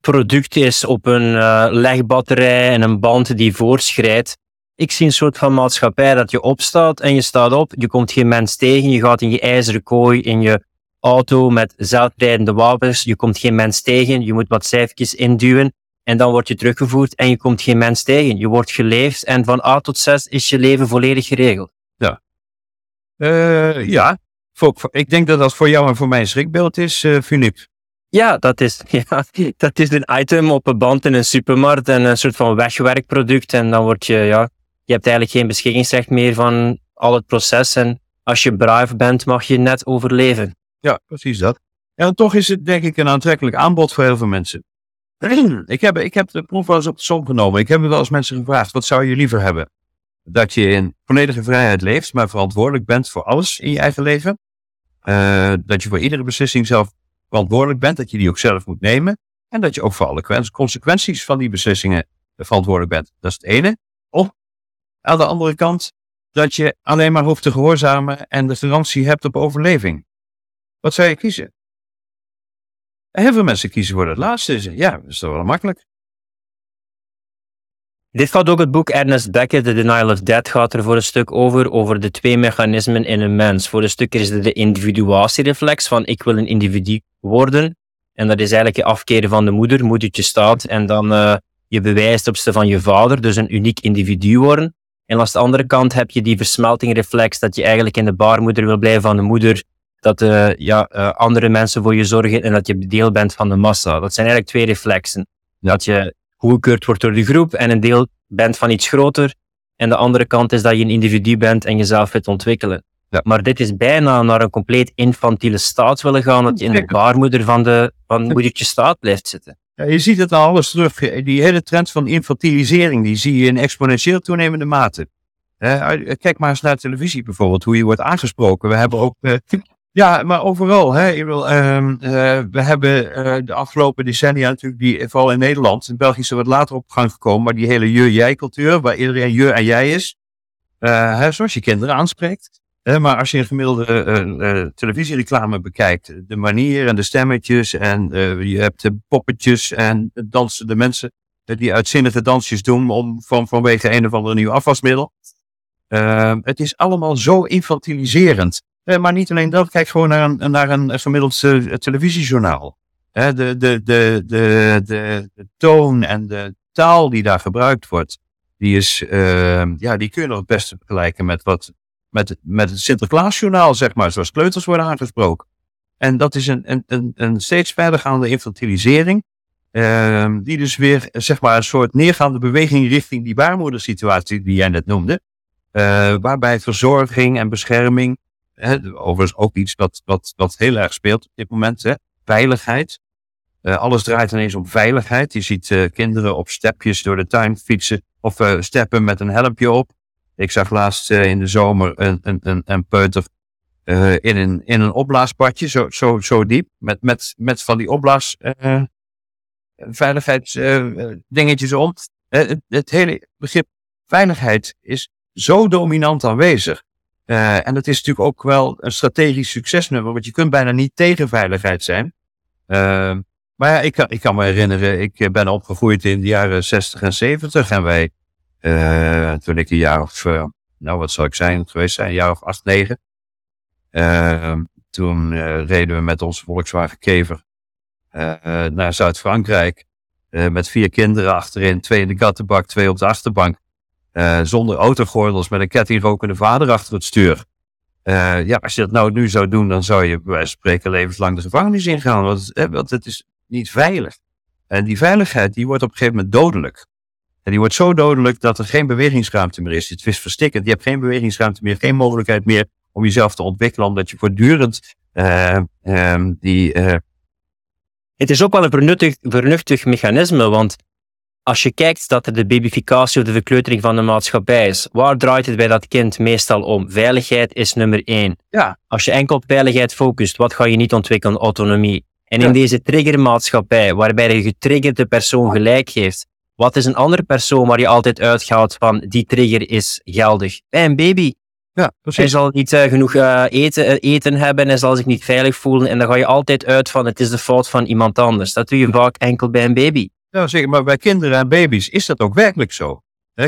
product is op een uh, legbatterij en een band die voorschrijdt. Ik zie een soort van maatschappij dat je opstaat en je staat op, je komt geen mens tegen, je gaat in je ijzeren kooi, in je auto met zelfrijdende wapens, je komt geen mens tegen, je moet wat cijfertjes induwen en dan word je teruggevoerd en je komt geen mens tegen. Je wordt geleefd en van A tot Z is je leven volledig geregeld. Ja. Uh, ja, ik denk dat dat voor jou en voor mij een schrikbeeld is, uh, Philippe. Ja, dat is, ja, dat is een item op een band in een supermarkt en een soort van wegwerkproduct. En dan word je, ja, je hebt eigenlijk geen beschikkingsrecht meer van al het proces. En als je braaf bent, mag je net overleven. Ja, precies dat. En toch is het denk ik een aantrekkelijk aanbod voor heel veel mensen. Ik heb, ik heb de proef wel eens op de som genomen. Ik heb wel eens mensen gevraagd, wat zou je liever hebben? Dat je in volledige vrijheid leeft, maar verantwoordelijk bent voor alles in je eigen leven. Uh, dat je voor iedere beslissing zelf verantwoordelijk bent, dat je die ook zelf moet nemen. En dat je ook voor alle consequenties van die beslissingen verantwoordelijk bent. Dat is het ene. Of aan de andere kant, dat je alleen maar hoeft te gehoorzamen en de garantie hebt op overleving. Wat zou je kiezen? heel veel mensen kiezen voor het laatste. Ja, dat is toch wel makkelijk. Dit gaat ook het boek Ernest Becker, The Denial of Death, gaat er voor een stuk over, over de twee mechanismen in een mens. Voor een stuk is het de individuatiereflex van ik wil een individu worden. En dat is eigenlijk je afkeren van de moeder, moedertje staat, en dan uh, je bewijsopste van je vader, dus een uniek individu worden. En aan de andere kant heb je die versmeltingreflex, dat je eigenlijk in de baarmoeder wil blijven van de moeder, dat uh, ja, uh, andere mensen voor je zorgen en dat je deel bent van de massa. Dat zijn eigenlijk twee reflexen. Dat je goedgekeurd wordt door de groep en een deel bent van iets groter. En de andere kant is dat je een individu bent en jezelf wilt ontwikkelen. Ja. Maar dit is bijna naar een compleet infantiele staat willen gaan, dat je in de baarmoeder van, de, van moedertje staat blijft zitten. Ja, je ziet het al alles terug. Die hele trend van infantilisering, die zie je in exponentieel toenemende mate. kijk maar eens naar televisie bijvoorbeeld, hoe je wordt aangesproken. We hebben ook uh, ja, maar overal. Hè. Wil, uh, we hebben uh, de afgelopen decennia natuurlijk, die, vooral in Nederland, in België is er wat later op gang gekomen, maar die hele je-jij-cultuur, waar iedereen je en jij is, hè, zoals je kinderen aanspreekt. maar als je een gemiddelde televisiereclame bekijkt, de manier en de stemmetjes en je hebt de poppetjes en dansen de mensen die uitzinnige dansjes doen om, van, vanwege een of ander nieuw afwasmiddel. Ehm, het is allemaal zo infantiliserend. Eh, maar niet alleen dat, kijk gewoon naar een, naar een gemiddeld uh, televisiejournaal. de, de, de, de, de, toon en de taal die daar gebruikt wordt, die, is, uh, ja, die kun je nog het beste vergelijken met, wat, met, met het Sinterklaasjournaal, zeg maar, zoals kleuters worden aangesproken. En dat is een, een, een, steeds verdergaande infantilisering, ehm, die dus weer, zeg maar, een soort neergaande beweging richting die baarmoedersituatie die jij net noemde, waarbij verzorging en bescherming Hè, overigens ook iets wat, wat, wat heel erg speelt op dit moment. Hè? Veiligheid. Uh, alles draait ineens om veiligheid. Je ziet uh, kinderen op stepjes door de tuin fietsen of uh, steppen met een helmpje op. Ik zag laatst in de zomer een, een, een, een peuter in, een, in een opblaasbadje, zo, zo, zo diep, met, met, met van die opblaas veiligheidsdingetjes om. Het, het hele begrip veiligheid is zo dominant aanwezig. Uh, en dat is natuurlijk ook wel een strategisch succesnummer, want je kunt bijna niet tegen veiligheid zijn. Uh, maar ja, ik, kan, ik kan me herinneren, ik eh, ben opgegroeid in de jaren 60 en 70 en wij, toen ik een jaar of, nou wat zou ik zijn geweest zijn, een jaar of acht, negen. Ehm, toen reden we met onze Volkswagen Kever naar Zuid-Frankrijk. met vier kinderen achterin, twee in de kattenbak, twee op de achterbank. Uh, zonder autogordels met een kettingrokende vader achter het stuur. Uh, ja, als je dat nou nu zou doen, dan zou je bij spreken levenslang de gevangenis ingaan. Want, want het is niet veilig. En die veiligheid, die wordt op een gegeven moment dodelijk. En die wordt zo dodelijk dat er geen bewegingsruimte meer is. Het is verstikkend. Je hebt geen bewegingsruimte meer, geen mogelijkheid meer om jezelf te ontwikkelen, omdat je voortdurend uh, die. Het is ook wel een vernuftig, vernuftig mechanisme, want als je kijkt dat er de babyficatie of de verkleutering van de maatschappij is, waar draait het bij dat kind meestal om? Veiligheid is nummer één. Ja. Als je enkel op veiligheid focust, wat ga je niet ontwikkelen? Autonomie. En in deze triggermaatschappij, waarbij de getriggerde persoon gelijk heeft, wat is een andere persoon waar je altijd uitgaat van die trigger is geldig? Bij een baby. Ja, precies. Hij zal niet uh, genoeg uh, eten, uh, eten hebben, hij zal zich niet veilig voelen en dan ga je altijd uit van het is de fout van iemand anders. Dat doe je vaak enkel bij een baby. Ja, zeker, maar bij kinderen en baby's is dat ook werkelijk zo.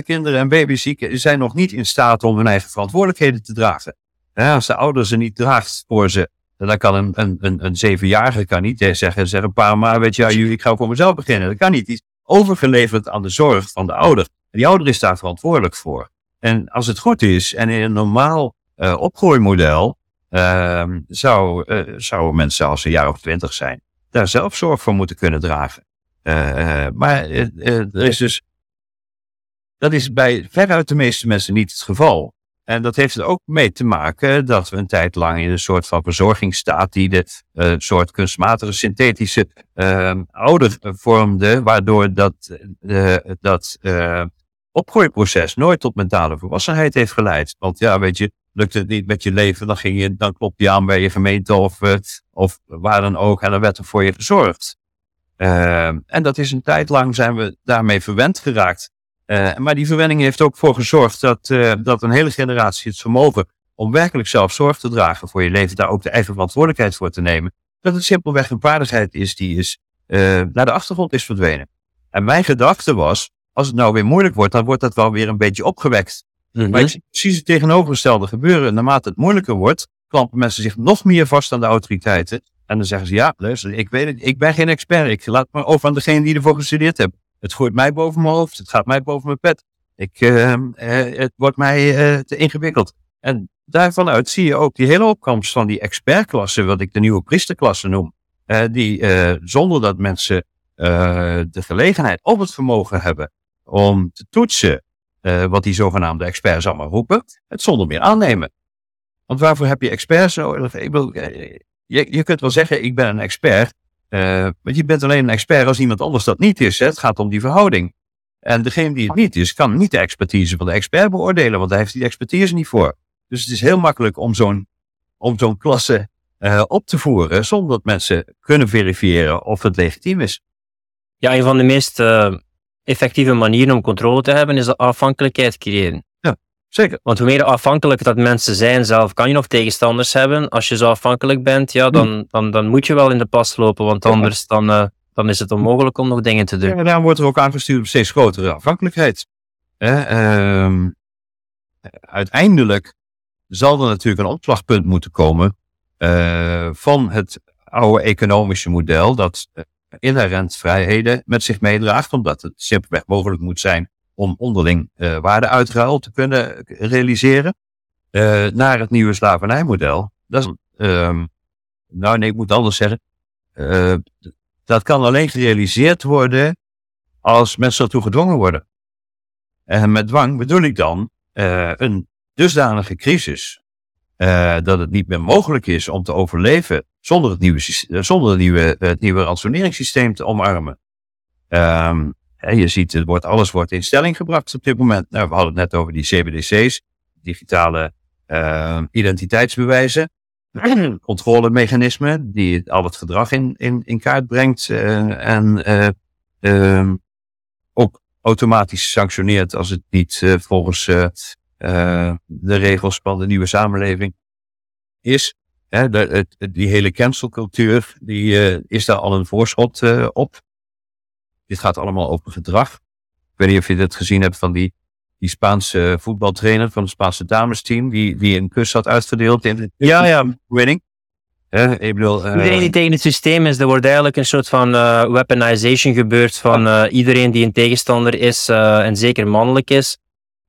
Kinderen en baby's zijn nog niet in staat om hun eigen verantwoordelijkheden te dragen. Als de ouder ze niet draagt voor ze, dan kan een, een, een, een zevenjarige kan niet zeggen, zeggen pa, maar weet je, ik ga voor mezelf beginnen. Dat kan niet. Die is overgeleverd aan de zorg van de ouder. En die ouder is daar verantwoordelijk voor. En als het goed is en in een normaal uh, opgroeimodel uh, zou, uh, zouden mensen als ze een jaar of twintig zijn, daar zelf zorg voor moeten kunnen dragen. Uh, maar er is dus, dat is bij veruit de meeste mensen niet het geval. En dat heeft er ook mee te maken dat we een tijd lang in een soort van verzorgingsstaat die de uh, soort kunstmatige synthetische uh, ouder vormde, waardoor dat, uh, dat opgroeiproces nooit tot mentale volwassenheid heeft geleid. Want ja, weet je, lukt het niet met je leven, dan, ging je, dan klop je aan bij je gemeente of, of waar dan ook en dan werd er voor je gezorgd. Uh, en dat is een tijd lang zijn we daarmee verwend geraakt. Uh, maar die verwenning heeft ook voor gezorgd dat, uh, dat een hele generatie het vermogen om werkelijk zelf zorg te dragen voor je leven, daar ook de eigen verantwoordelijkheid voor te nemen, dat het simpelweg een vaardigheid is die is, naar de achtergrond is verdwenen. En mijn gedachte was, als het nou weer moeilijk wordt, dan wordt dat wel weer een beetje opgewekt. Mhm. Maar ik zie precies het tegenovergestelde gebeuren. Naarmate het moeilijker wordt, klampen mensen zich nog meer vast aan de autoriteiten. En dan zeggen ze, ja, luister, ik weet het, ik ben geen expert. Ik laat maar over aan degene die ervoor gestudeerd heeft. Het gooit mij boven mijn hoofd, het gaat mij boven mijn pet. Ik, uh, uh, het wordt mij uh, te ingewikkeld. En daarvan uit zie je ook die hele opkomst van die expertklasse, wat ik de nieuwe priesterklasse noem. die zonder dat mensen de gelegenheid of het vermogen hebben om te toetsen wat die zogenaamde experts allemaal roepen, het zonder meer aannemen. Want waarvoor heb je experts bedoel, je, je kunt wel zeggen, ik ben een expert. Uh, want je bent alleen een expert als iemand anders dat niet is. Hè? Het gaat om die verhouding. En degene die het niet is, kan niet de expertise van de expert beoordelen, want hij heeft die expertise niet voor. Dus het is heel makkelijk om zo'n zo'n klasse uh, op te voeren, zonder dat mensen kunnen verifiëren of het legitiem is. Ja, een van de meest uh, effectieve manieren om controle te hebben is de afhankelijkheid creëren. Zeker. Want hoe meer afhankelijk dat mensen zijn zelf, kan je nog tegenstanders hebben. Als je zo afhankelijk bent, ja, dan, dan, dan moet je wel in de pas lopen, want anders dan, uh, dan is het onmogelijk om nog dingen te doen. Ja, en daar wordt er ook aangestuurd op steeds grotere afhankelijkheid. Eh, uh, uiteindelijk zal er natuurlijk een opslagpunt moeten komen uh, van het oude economische model dat inherent vrijheden met zich meedraagt, omdat het simpelweg mogelijk moet zijn om onderling uh, waardeuitruil te kunnen realiseren, uh, naar het nieuwe slavernijmodel. Dat is, uh, nou nee, ik moet anders zeggen, uh, dat kan alleen gerealiseerd worden als mensen ertoe gedwongen worden. En met dwang bedoel ik dan een dusdanige crisis, dat het niet meer mogelijk is om te overleven zonder het nieuwe, zonder het nieuwe, het nieuwe ransoneringssysteem te omarmen. Um, je ziet, het wordt, alles wordt in stelling gebracht op dit moment. Nou, we hadden het net over die CBDC's, digitale uh, identiteitsbewijzen, controlemechanismen, die al het gedrag in, in, in kaart brengt uh, en uh, ook automatisch sanctioneert als het niet volgens de regels van de nieuwe samenleving is. Die hele cancelcultuur, die is daar al een voorschot op. Dit gaat allemaal over gedrag. Ik weet niet of je dit gezien hebt van die, die Spaanse voetbaltrainer van het Spaanse damesteam, die, die een kus had uitgedeeld in de ja, ja. winning. Ik bedoel, uh, iedereen die tegen het systeem is, er wordt eigenlijk een soort van uh, weaponization gebeurd van uh, iedereen die een tegenstander is en zeker mannelijk is.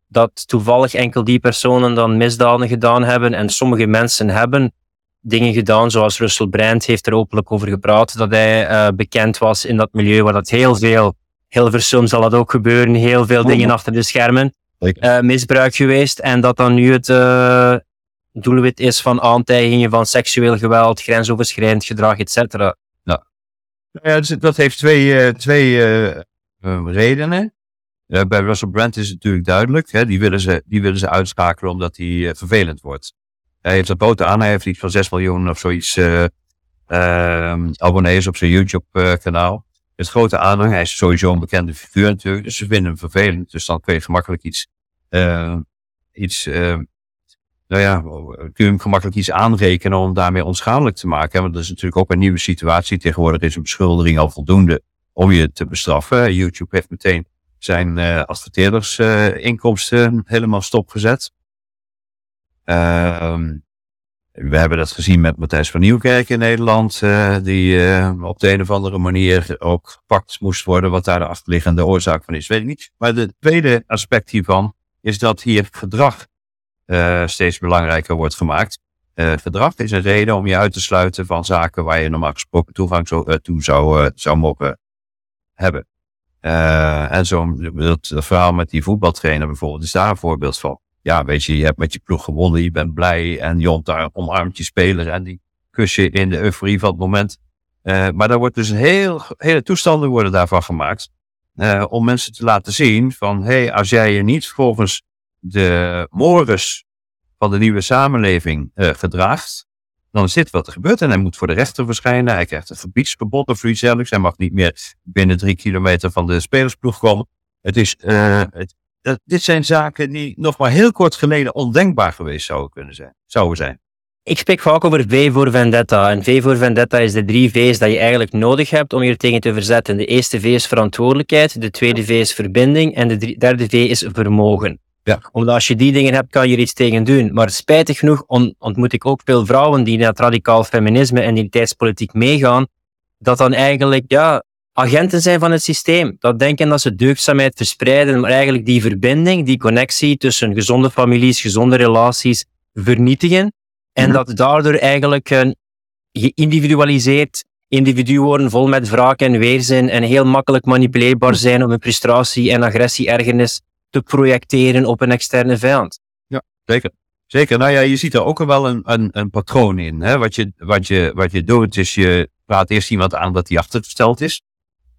Dat toevallig enkel die personen dan misdaden gedaan hebben en sommige mensen hebben dingen gedaan, zoals Russell Brand heeft er openlijk over gepraat, dat hij uh, bekend was in dat milieu waar dat heel veel Hilversum zal dat ook gebeuren. Heel veel dingen achter de schermen. Uh, misbruik geweest. En dat dan nu het uh, doelwit is van aantijgingen van seksueel geweld, grensoverschrijdend gedrag, et cetera. Nou, ja, dat heeft twee, uh, twee redenen. bij Russell Brand is het natuurlijk duidelijk. Hè, die, willen ze, die willen ze uitschakelen omdat hij vervelend wordt. Hij heeft een boot aan, hij heeft iets van 6 miljoen of zoiets abonnees op zijn YouTube-kanaal het grote aanhang. Hij is sowieso een bekende figuur natuurlijk, dus ze vinden hem vervelend. Dus dan kun je gemakkelijk iets, uh, iets uh, nou ja, kun je hem gemakkelijk iets aanrekenen om daarmee onschadelijk te maken. Want dat is natuurlijk ook een nieuwe situatie. Tegenwoordig is een beschuldiging al voldoende om je te bestraffen. YouTube heeft meteen zijn uh, adverteerdersinkomsten helemaal stopgezet. Uh, we hebben dat gezien met Matthijs van Nieuwkerk in Nederland, uh, die uh, op de een of andere manier ook gepakt moest worden. Wat daar de achterliggende oorzaak van is, weet ik niet. Maar het tweede aspect hiervan is dat hier gedrag uh, steeds belangrijker wordt gemaakt. gedrag is een reden om je uit te sluiten van zaken waar je normaal gesproken toegang zo, toe zou, zou mogen hebben. en zo, dat, dat verhaal met die voetbaltrainer bijvoorbeeld is daar een voorbeeld van ja, weet je, je hebt met je ploeg gewonnen, je bent blij en je omarmt je speler en die kus je in de euforie van het moment. Uh, maar daar wordt dus een heel, hele toestanden worden daarvan gemaakt. Uh, om mensen te laten zien van, hé, hey, als jij je niet volgens de mores van de nieuwe samenleving uh, gedraagt, dan is dit wat er gebeurt. En hij moet voor de rechter verschijnen. Hij krijgt een gebiedsverbod of zoiets dergelijks. Hij mag niet meer binnen drie kilometer van de spelersploeg komen. Het is, het, dat, dit zijn zaken die nog maar heel kort geleden ondenkbaar geweest zouden kunnen zijn. Zouden zijn. Ik spreek vaak over V voor Vendetta. En V voor Vendetta is de drie V's dat je eigenlijk nodig hebt om je er tegen te verzetten. De eerste V is verantwoordelijkheid, de tweede V is verbinding en de derde V is vermogen. Ja. Omdat als je die dingen hebt, kan je er iets tegen doen. Maar spijtig genoeg ontmoet ik ook veel vrouwen die naar het radicaal feminisme en identiteitspolitiek meegaan, dat dan eigenlijk ja, agenten zijn van het systeem. Dat denken dat ze deugdzaamheid verspreiden, maar eigenlijk die verbinding, die connectie tussen gezonde families, gezonde relaties vernietigen. En mhm. dat daardoor eigenlijk een geïndividualiseerd individu worden, vol met wraak en weerzin en heel makkelijk manipuleerbaar mhm. zijn om een frustratie en agressie, ergernis te projecteren op een externe vijand. Ja, zeker. Zeker. Nou ja, je ziet er ook wel een, een, een patroon in. Hè? Wat, je, wat, je, wat je doet, is je praat eerst iemand aan dat hij achtergesteld is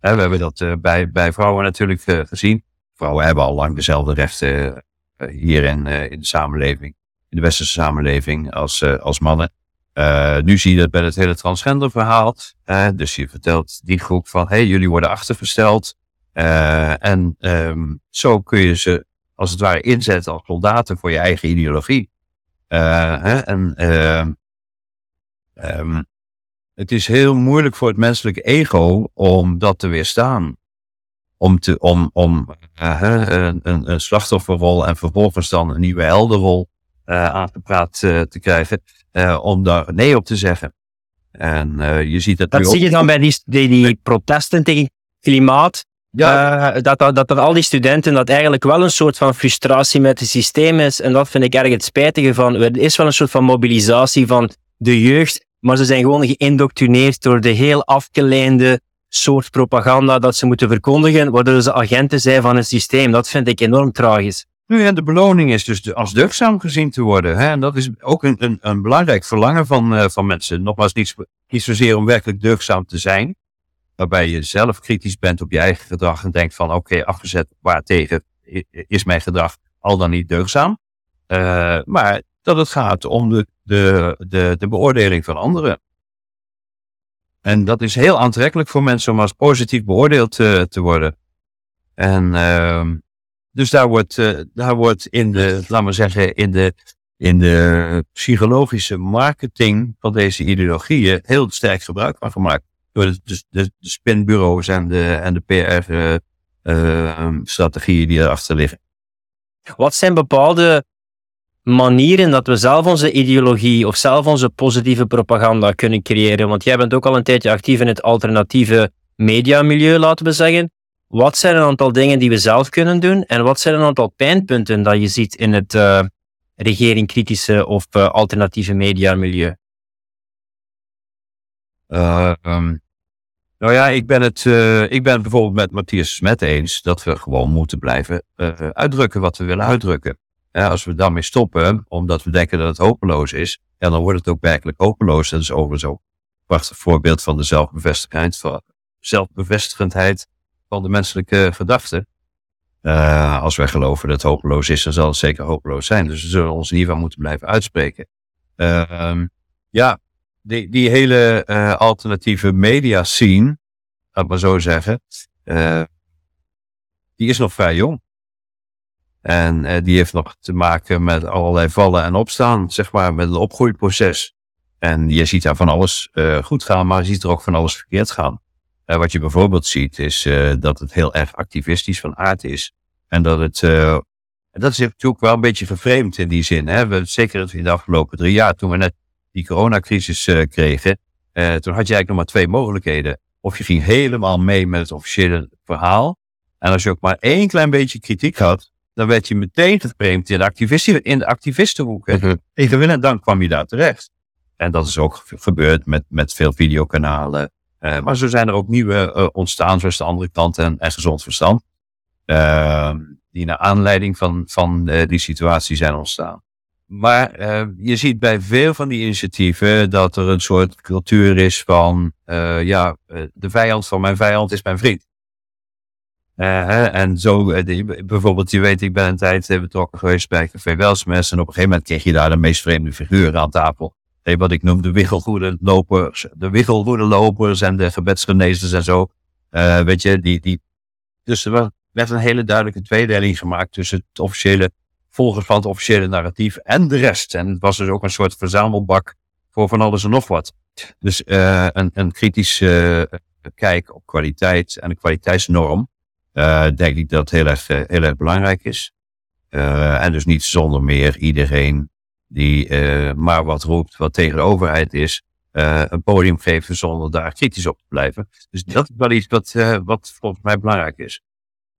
we hebben dat uh, bij, bij vrouwen natuurlijk uh, gezien. Vrouwen hebben al lang dezelfde rechten uh, hier in, in de samenleving, in de westerse samenleving, als, als mannen. nu zie je dat bij het hele transgender verhaal. dus je vertelt die groep van, hey, jullie worden achtergesteld. en um, zo kun je ze als het ware inzetten als soldaten voor je eigen ideologie. Hè, en um, het is heel moeilijk voor het menselijke ego om dat te weerstaan. Om, te, om, om uh, een, een, slachtofferrol en vervolgens dan een nieuwe helderrol uh, aangepraat uh, te krijgen. om daar nee op te zeggen. En je ziet dat. Dat zie je dan bij die, die, die protesten tegen klimaat. Ja. dat, dat, dat, dat al die studenten, dat eigenlijk wel een soort van frustratie met het systeem is. En dat vind ik erg het spijtige van. Er is wel een soort van mobilisatie van de jeugd maar ze zijn gewoon geïndoctrineerd door de heel afgeleide soort propaganda dat ze moeten verkondigen, waardoor ze agenten zijn van het systeem. Dat vind ik enorm tragisch. Nu, de beloning is dus als deugdzaam gezien te worden. Hè? En dat is ook een, een, een belangrijk verlangen van, uh, van mensen. Nogmaals, niet, niet zozeer om werkelijk deugdzaam te zijn, waarbij je zelf kritisch bent op je eigen gedrag en denkt van oké, okay, afgezet waartegen is mijn gedrag al dan niet deugdzaam. Uh, maar dat het gaat om de, de, de, de beoordeling van anderen. En dat is heel aantrekkelijk voor mensen om als positief beoordeeld te, eh, te worden. En uh, dus daar wordt, uh, daar wordt in de, laten we zeggen, in de, in de psychologische marketing van deze ideologieën heel sterk gebruik van gemaakt. Door de, de, de, spinbureaus en de, en de PR-strategieën uh, uh, die erachter liggen. Wat zijn bepaalde manieren dat we zelf onze ideologie of zelf onze positieve propaganda kunnen creëren. Want jij bent ook al een tijdje actief in het alternatieve mediamilieu, laten we zeggen. Wat zijn een aantal dingen die we zelf kunnen doen en wat zijn een aantal pijnpunten dat je ziet in het uh, regering-kritische of uh, alternatieve mediamilieu? Uh, Nou ja, ik ben het, ik ben bijvoorbeeld met Matthias Smet eens dat we gewoon moeten blijven uitdrukken wat we willen uitdrukken. Als we daarmee stoppen, omdat we denken dat het hopeloos is, ja, dan wordt het ook werkelijk hopeloos. Dat is overigens ook een prachtig voorbeeld van de zelfbevestigheid, van zelfbevestigendheid van de menselijke gedachte. Uh, als wij geloven dat het hopeloos is, dan zal het zeker hopeloos zijn. Dus we zullen ons geval moeten blijven uitspreken. Uh, ja, die, die hele uh, alternatieve media scene, laat maar zo zeggen, uh, die is nog vrij jong. En uh, die heeft nog te maken met allerlei vallen en opstaan, zeg maar, met een opgroeiproces. En je ziet daar van alles goed gaan, maar je ziet er ook van alles verkeerd gaan. wat je bijvoorbeeld ziet, is dat het heel erg activistisch van aard is. En dat het, dat is natuurlijk wel een beetje vervreemd in die zin. Hè? We, zeker in de afgelopen drie jaar, toen we net die coronacrisis kregen, toen had je eigenlijk nog maar twee mogelijkheden. Of je ging helemaal mee met het officiële verhaal. En als je ook maar één klein beetje kritiek had, dan werd je meteen geframed in de, activisten, in de activistenhoek. En dan kwam je daar terecht. En dat is ook gebeurd met, met veel videokanalen. Uh, maar zo zijn er ook nieuwe ontstaan, zoals de andere kant en, en gezond verstand. Ehm, die naar aanleiding van, van die situatie zijn ontstaan. Maar uh, je ziet bij veel van die initiatieven dat er een soort cultuur is van, uh, ja, eh, de vijand van mijn vijand is mijn vriend. Hè, en zo, die, bijvoorbeeld, je weet, ik ben een tijd betrokken geweest bij Café Welsmes en op een gegeven moment kreeg je daar de meest vreemde figuren aan tafel. Wat ik noem de wiggelgoede lopers, de wiggelgoede lopers en de gebedsgenezers en zo. weet je, die, die, dus er werd een hele duidelijke tweedeling gemaakt tussen het officiële volgers van het officiële narratief en de rest. En het was dus ook een soort verzamelbak voor van alles en nog wat. Dus een, een kritische kijk op kwaliteit en een kwaliteitsnorm, denk ik dat heel erg, heel erg belangrijk is. en dus niet zonder meer iedereen die maar wat roept, wat tegen de overheid is, een podium geven zonder daar kritisch op te blijven. Dus dat is wel iets wat, wat volgens mij belangrijk is.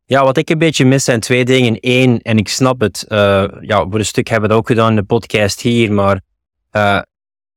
Ja, wat ik een beetje mis zijn twee dingen. Eén, en ik snap het, uh, ja, voor een stuk hebben we het ook gedaan in de podcast hier, maar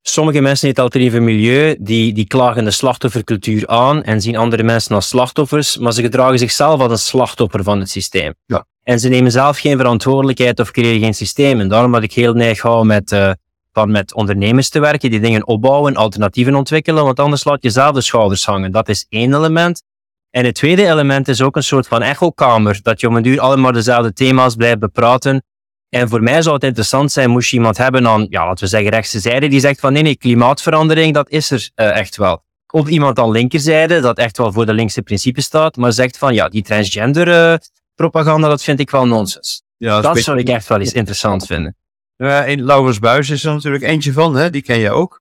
sommige mensen in het alternatieve milieu, die, die klagen de slachtoffercultuur aan en zien andere mensen als slachtoffers, maar ze gedragen zichzelf als een slachtoffer van het systeem. Ja. En ze nemen zelf geen verantwoordelijkheid of creëren geen systeem. En daarom dat ik heel neig hou met, uh, van met ondernemers te werken, die dingen opbouwen, alternatieven ontwikkelen, want anders laat je zelf de schouders hangen. Dat is één element. En het tweede element is ook een soort van echokamer, dat je om een duur allemaal dezelfde thema's blijft bepraten. En voor mij zou het interessant zijn, moest je iemand hebben aan, ja, laten we zeggen, rechtse zijde, die zegt van nee, nee, klimaatverandering, dat is er uh, echt wel. Of iemand aan linkerzijde, dat echt wel voor de linkse principes staat, maar zegt van ja, die transgender uh, propaganda, dat vind ik wel nonsens. Ja, dat, zou ik echt wel eens interessant vinden. Ja, en Laurens Buis is er natuurlijk eentje van, hè? die ken je ook.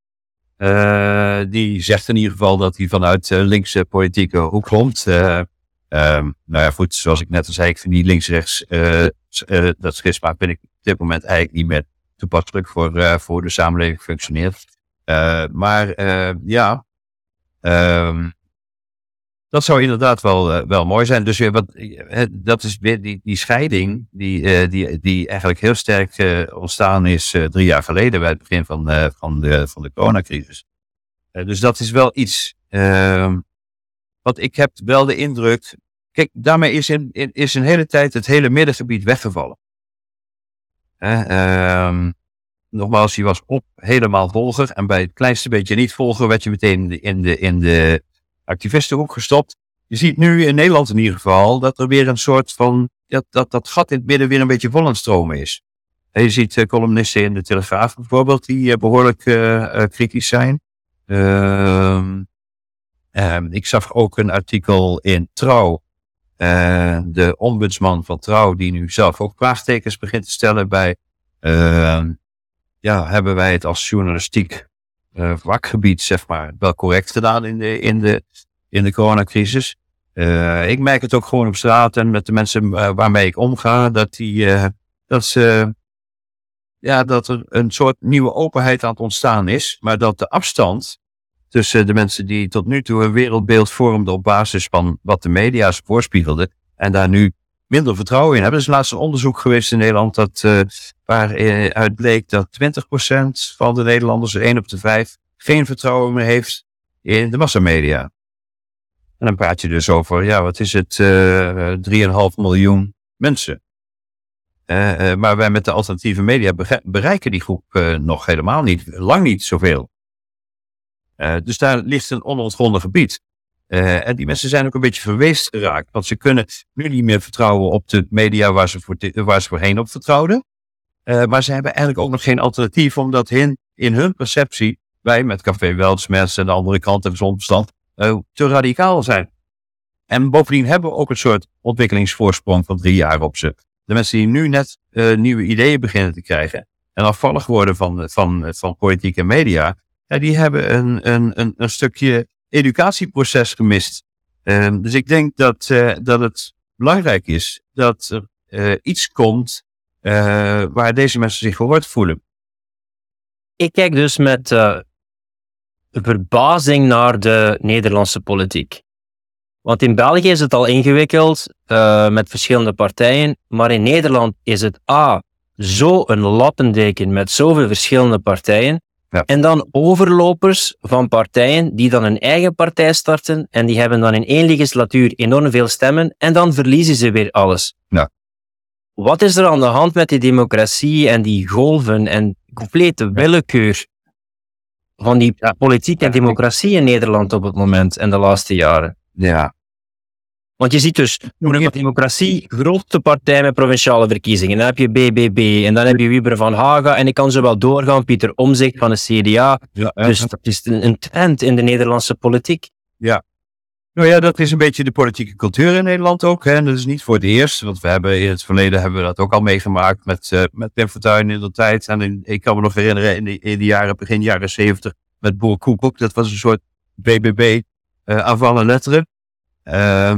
Uh, die zegt in ieder geval dat hij vanuit linkse politieke hoek komt. Uh, nou ja, goed, zoals ik net al zei, ik vind die links-rechts, dat schisma vind ik op dit moment eigenlijk niet meer toepasselijk voor, voor de samenleving functioneert. maar ja, um, dat zou inderdaad wel, uh, wel mooi zijn. Dus wat, dat is weer die, die scheiding die, uh, die, die eigenlijk heel sterk uh, ontstaan is drie jaar geleden bij het begin van, van, de, van de coronacrisis. dus dat is wel iets ehm, wat ik heb wel de indruk. Kijk, daarmee is in, is een hele tijd het hele middengebied weggevallen. Um, nogmaals, je was op helemaal volger en bij het kleinste beetje niet volger werd je meteen in de, in de, in de activisten ook gestopt. Je ziet nu in Nederland in ieder geval dat er weer een soort van, dat, dat, dat gat in het midden weer een beetje vol aan stromen is. Je ziet uh, columnisten in de Telegraaf bijvoorbeeld die uh, behoorlijk uh, kritisch zijn. Ehm, ehm, ik zag ook een artikel in Trouw. De ombudsman van Trouw die nu zelf ook vraagtekens begint te stellen bij, ehm, ja, hebben wij het als journalistiek uh, vakgebied, zeg maar, wel correct gedaan in de, in de, in de coronacrisis. Uh, ik merk het ook gewoon op straat en met de mensen uh, waarmee ik omga, dat die, dat ze, ja, dat er een soort nieuwe openheid aan het ontstaan is, maar dat de afstand tussen de mensen die tot nu toe een wereldbeeld vormden op basis van wat de media's voorspiegelden en daar nu minder vertrouwen in hebben. Er is laatst een onderzoek geweest in Nederland dat, uh, waaruit bleek dat 20% van de Nederlanders, 1 op de 5, geen vertrouwen meer heeft in de massamedia. En dan praat je dus over, ja, wat is het, uh, 3,5 miljoen mensen. Uh, maar wij met de alternatieve media bereiken die groep nog helemaal niet, lang niet zoveel. Uh, dus daar ligt een onontgonnen gebied. en die mensen zijn ook een beetje verweest geraakt, want ze kunnen nu niet meer vertrouwen op de media waar ze, voor waar ze voorheen op vertrouwden. maar ze hebben eigenlijk ook nog geen alternatief, omdat in, in hun perceptie wij met Café Weltsmets en de andere kant en gezond te radicaal zijn. En bovendien hebben we ook een soort ontwikkelingsvoorsprong van drie jaar op ze de mensen die nu net nieuwe ideeën beginnen te krijgen en afvallig worden van, van, van politiek en media, ja, die hebben een, een, een, een stukje educatieproces gemist. Uh, dus ik denk dat, uh, dat het belangrijk is dat er iets komt waar deze mensen zich gehoord voelen. Ik kijk dus met verbazing naar de Nederlandse politiek. Want in België is het al ingewikkeld met verschillende partijen, maar in Nederland is het A, zo een lappendeken met zoveel verschillende partijen. Ja. En dan overlopers van partijen die dan een eigen partij starten en die hebben dan in één legislatuur enorm veel stemmen en dan verliezen ze weer alles. Ja. Wat is er aan de hand met die democratie en die golven en complete willekeur van die politiek en democratie in Nederland op het moment en de laatste jaren? Ja. Want je ziet dus, de democratie, grootste partij met provinciale verkiezingen. Dan heb je BBB en dan heb je Wieber van Haga en ik kan zo wel doorgaan, Pieter Omzicht van de CDA. Ja, dus dat is een trend in de Nederlandse politiek. Ja. Nou ja, dat is een beetje de politieke cultuur in Nederland ook. Hè. En dat is niet voor het eerst, want we hebben in het verleden hebben we dat ook al meegemaakt met, uh, met Pim Fortuyn in de tijd. En ik kan me nog herinneren in de, in de jaren, begin jaren zeventig, met Boer Koekoek. Dat was een soort BBB uh, aanvallen letteren. Uh,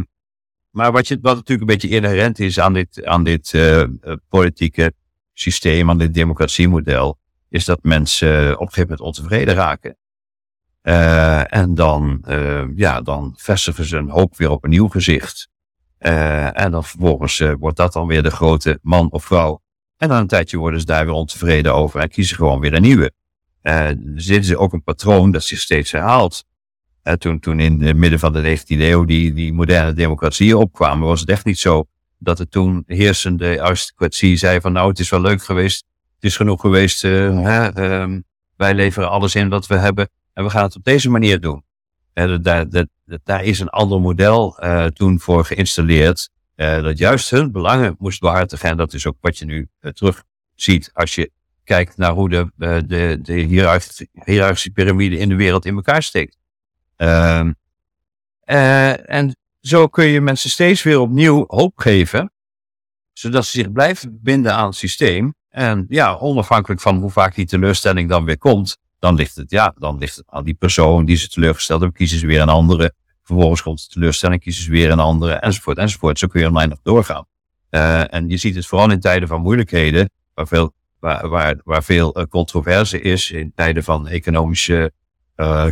maar wat, je, wat natuurlijk een beetje inherent is aan dit, aan dit uh, politieke systeem, aan dit democratiemodel, is dat mensen op een gegeven moment ontevreden raken. Uh, en dan, ja, dan vestigen ze een hoop weer op een nieuw gezicht. en dan vervolgens wordt dat dan weer de grote man of vrouw. En dan een tijdje worden ze daar weer ontevreden over en kiezen gewoon weer een nieuwe. dus dit ook een patroon dat zich steeds herhaalt toen, toen in het midden van de 19e eeuw die, die moderne democratieën opkwamen, was het echt niet zo dat de toen heersende aristocratie zei van nou het is wel leuk geweest, het is genoeg geweest, uh, hè, uh, wij leveren alles in wat we hebben en we gaan het op deze manier doen. Uh, daar, daar is een ander model uh, toen voor geïnstalleerd, uh, dat juist hun belangen moest behartigen en dat is ook wat je nu terug ziet als je kijkt naar hoe de, de, de hiërarchische piramide in de wereld in elkaar steekt. Uh, uh, en zo kun je mensen steeds weer opnieuw hoop geven, zodat ze zich blijven binden aan het systeem. En ja, onafhankelijk van hoe vaak die teleurstelling dan weer komt, dan ligt het, ja, dan ligt het aan die persoon die ze teleurgesteld hebben, kiezen ze weer een andere. Vervolgens komt de teleurstelling, kiezen ze weer een andere, enzovoort, enzovoort. Zo kun je online nog doorgaan. Uh, en je ziet het vooral in tijden van moeilijkheden, waar veel, waar, waar, waar veel uh, controverse is, in tijden van economische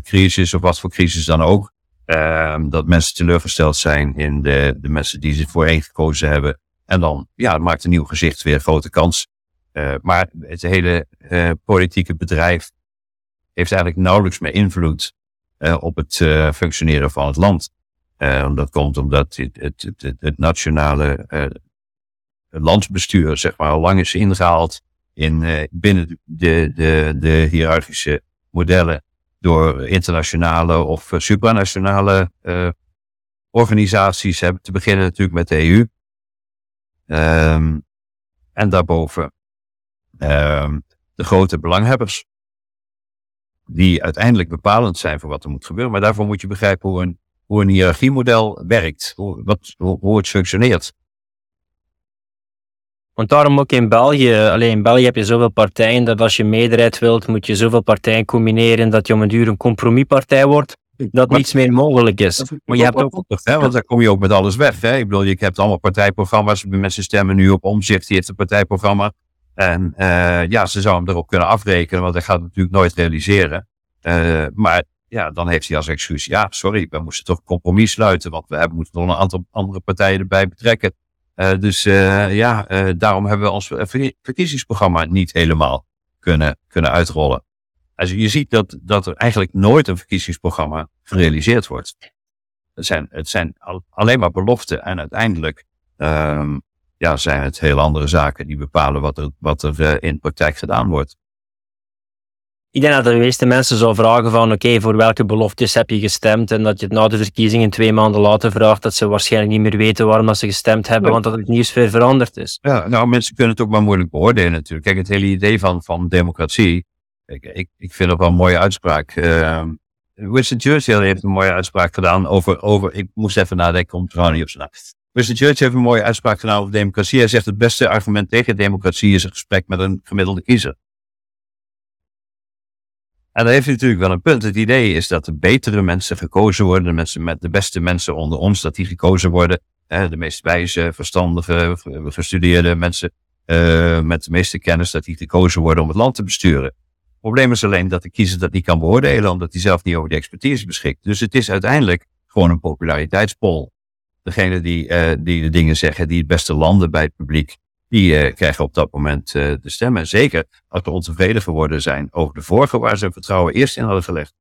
crisis of wat voor crisis dan ook. Uh, dat mensen teleurgesteld zijn in de, de mensen die ze voorheen gekozen hebben. En dan ja, maakt een nieuw gezicht weer grote kans. Uh, maar het hele uh, politieke bedrijf heeft eigenlijk nauwelijks meer invloed op het functioneren van het land. dat komt omdat het, het, het, het nationale landsbestuur zeg maar, al lang is ingehaald in, binnen de, de, de hiërarchische modellen door internationale of eh, supranationale uh, organisaties hebben te beginnen natuurlijk met de EU. Ehm, en daarboven um, de grote belanghebbers. Die uiteindelijk bepalend zijn voor wat er moet gebeuren. Maar daarvoor moet je begrijpen hoe een, hoe een hiërarchiemodel werkt. Hoe, wat, hoe het functioneert. Want daarom ook in België, alleen in België heb je zoveel partijen dat als je meerderheid wilt, moet je zoveel partijen combineren dat je om een duur een compromispartij wordt, dat niets meer mogelijk is. Maar je hebt ook, hè, want dan kom je ook met alles weg. Hè? Ik bedoel, je hebt allemaal partijprogramma's, mensen stemmen nu op omzicht, die heeft een partijprogramma. En uh, ja, ze zou hem erop kunnen afrekenen, want hij gaat het natuurlijk nooit realiseren. Uh, maar ja, dan heeft hij als excuus, ja, sorry, we moesten toch een compromis sluiten, want we hebben, moeten nog een aantal andere partijen erbij betrekken. Uh, dus uh, ja, uh, daarom hebben we ons verkiezingsprogramma niet helemaal kunnen, kunnen uitrollen. Also je ziet dat, dat er eigenlijk nooit een verkiezingsprogramma gerealiseerd wordt. Het zijn, het zijn alleen maar beloften en uiteindelijk um, ja, zijn het heel andere zaken die bepalen wat er, wat er in praktijk gedaan wordt. Ik denk dat de meeste mensen zou vragen van oké, voor welke beloftes heb je gestemd? En dat je het na de verkiezingen twee maanden later vraagt dat ze waarschijnlijk niet meer weten waarom dat ze gestemd hebben, want dat het nieuws veel veranderd is. Ja, nou mensen kunnen het ook maar moeilijk beoordelen natuurlijk. Kijk, het hele idee van, van democratie, ik, ik, ik vind het wel een mooie uitspraak. Uh, Winston Churchill heeft een mooie uitspraak gedaan over, over ik moest even nadenken om het trouwens niet op zijn naam. Winston Churchill heeft een mooie uitspraak gedaan over democratie. Hij zegt het beste argument tegen democratie is een gesprek met een gemiddelde kiezer. En daar heeft hij natuurlijk wel een punt. Het idee is dat de betere mensen gekozen worden, de mensen met de beste mensen onder ons, dat die gekozen worden. de meest wijze, verstandige, gestudeerde mensen uh, met de meeste kennis, dat die gekozen worden om het land te besturen. Het probleem is alleen dat de kiezer dat niet kan beoordelen, omdat hij zelf niet over die expertise beschikt. Dus het is uiteindelijk gewoon een populariteitspol. Degene die, uh, die de dingen zeggen die het beste landen bij het publiek, die uh, krijgen op dat moment uh, de stemmen. Zeker als we ontevreden geworden zijn over de vorige waar ze vertrouwen eerst in hadden gelegd.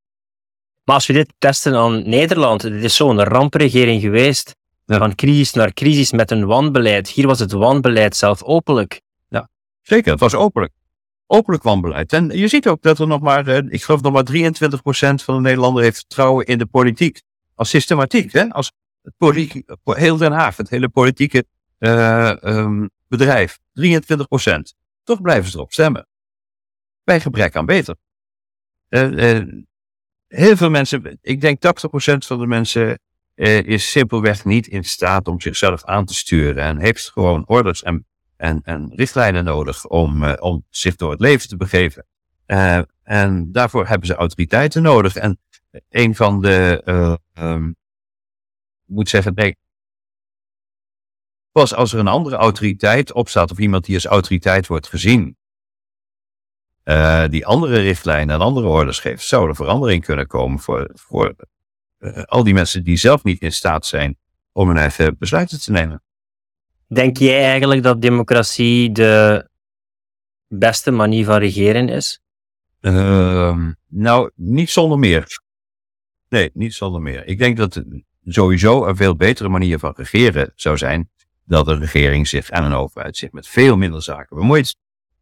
Maar als we dit testen aan Nederland, dit is zo'n rampregering geweest. Ja. Van crisis naar crisis met een wanbeleid. Hier was het wanbeleid zelf openlijk. Ja, zeker. Het was openlijk. Openlijk wanbeleid. En je ziet ook dat er nog maar, uh, ik geloof nog maar 23% van de Nederlanders heeft vertrouwen in de politiek. Als systematiek, hè? Als politiek, heel Den Haag, het hele politieke um, bedrijf, 23 procent. Toch blijven ze erop stemmen. Bij gebrek aan beter. Uh, uh, heel veel mensen, ik denk 80 procent van de mensen uh, is simpelweg niet in staat om zichzelf aan te sturen. En heeft gewoon orders en, en, en richtlijnen nodig om, om zich door het leven te begeven. en daarvoor hebben ze autoriteiten nodig. En een van de, um, moet zeggen, nee, Pas als er een andere autoriteit opstaat of iemand die als autoriteit wordt gezien, uh, die andere richtlijnen en andere orders geeft, zou er verandering kunnen komen voor, voor uh, al die mensen die zelf niet in staat zijn om hun eigen besluiten te nemen. Denk jij eigenlijk dat democratie de beste manier van regeren is? Uh, nou, niet zonder meer. Nee, niet zonder meer. Ik denk dat sowieso een veel betere manier van regeren zou zijn dat de regering zich en een overheid zich met veel minder zaken bemoeit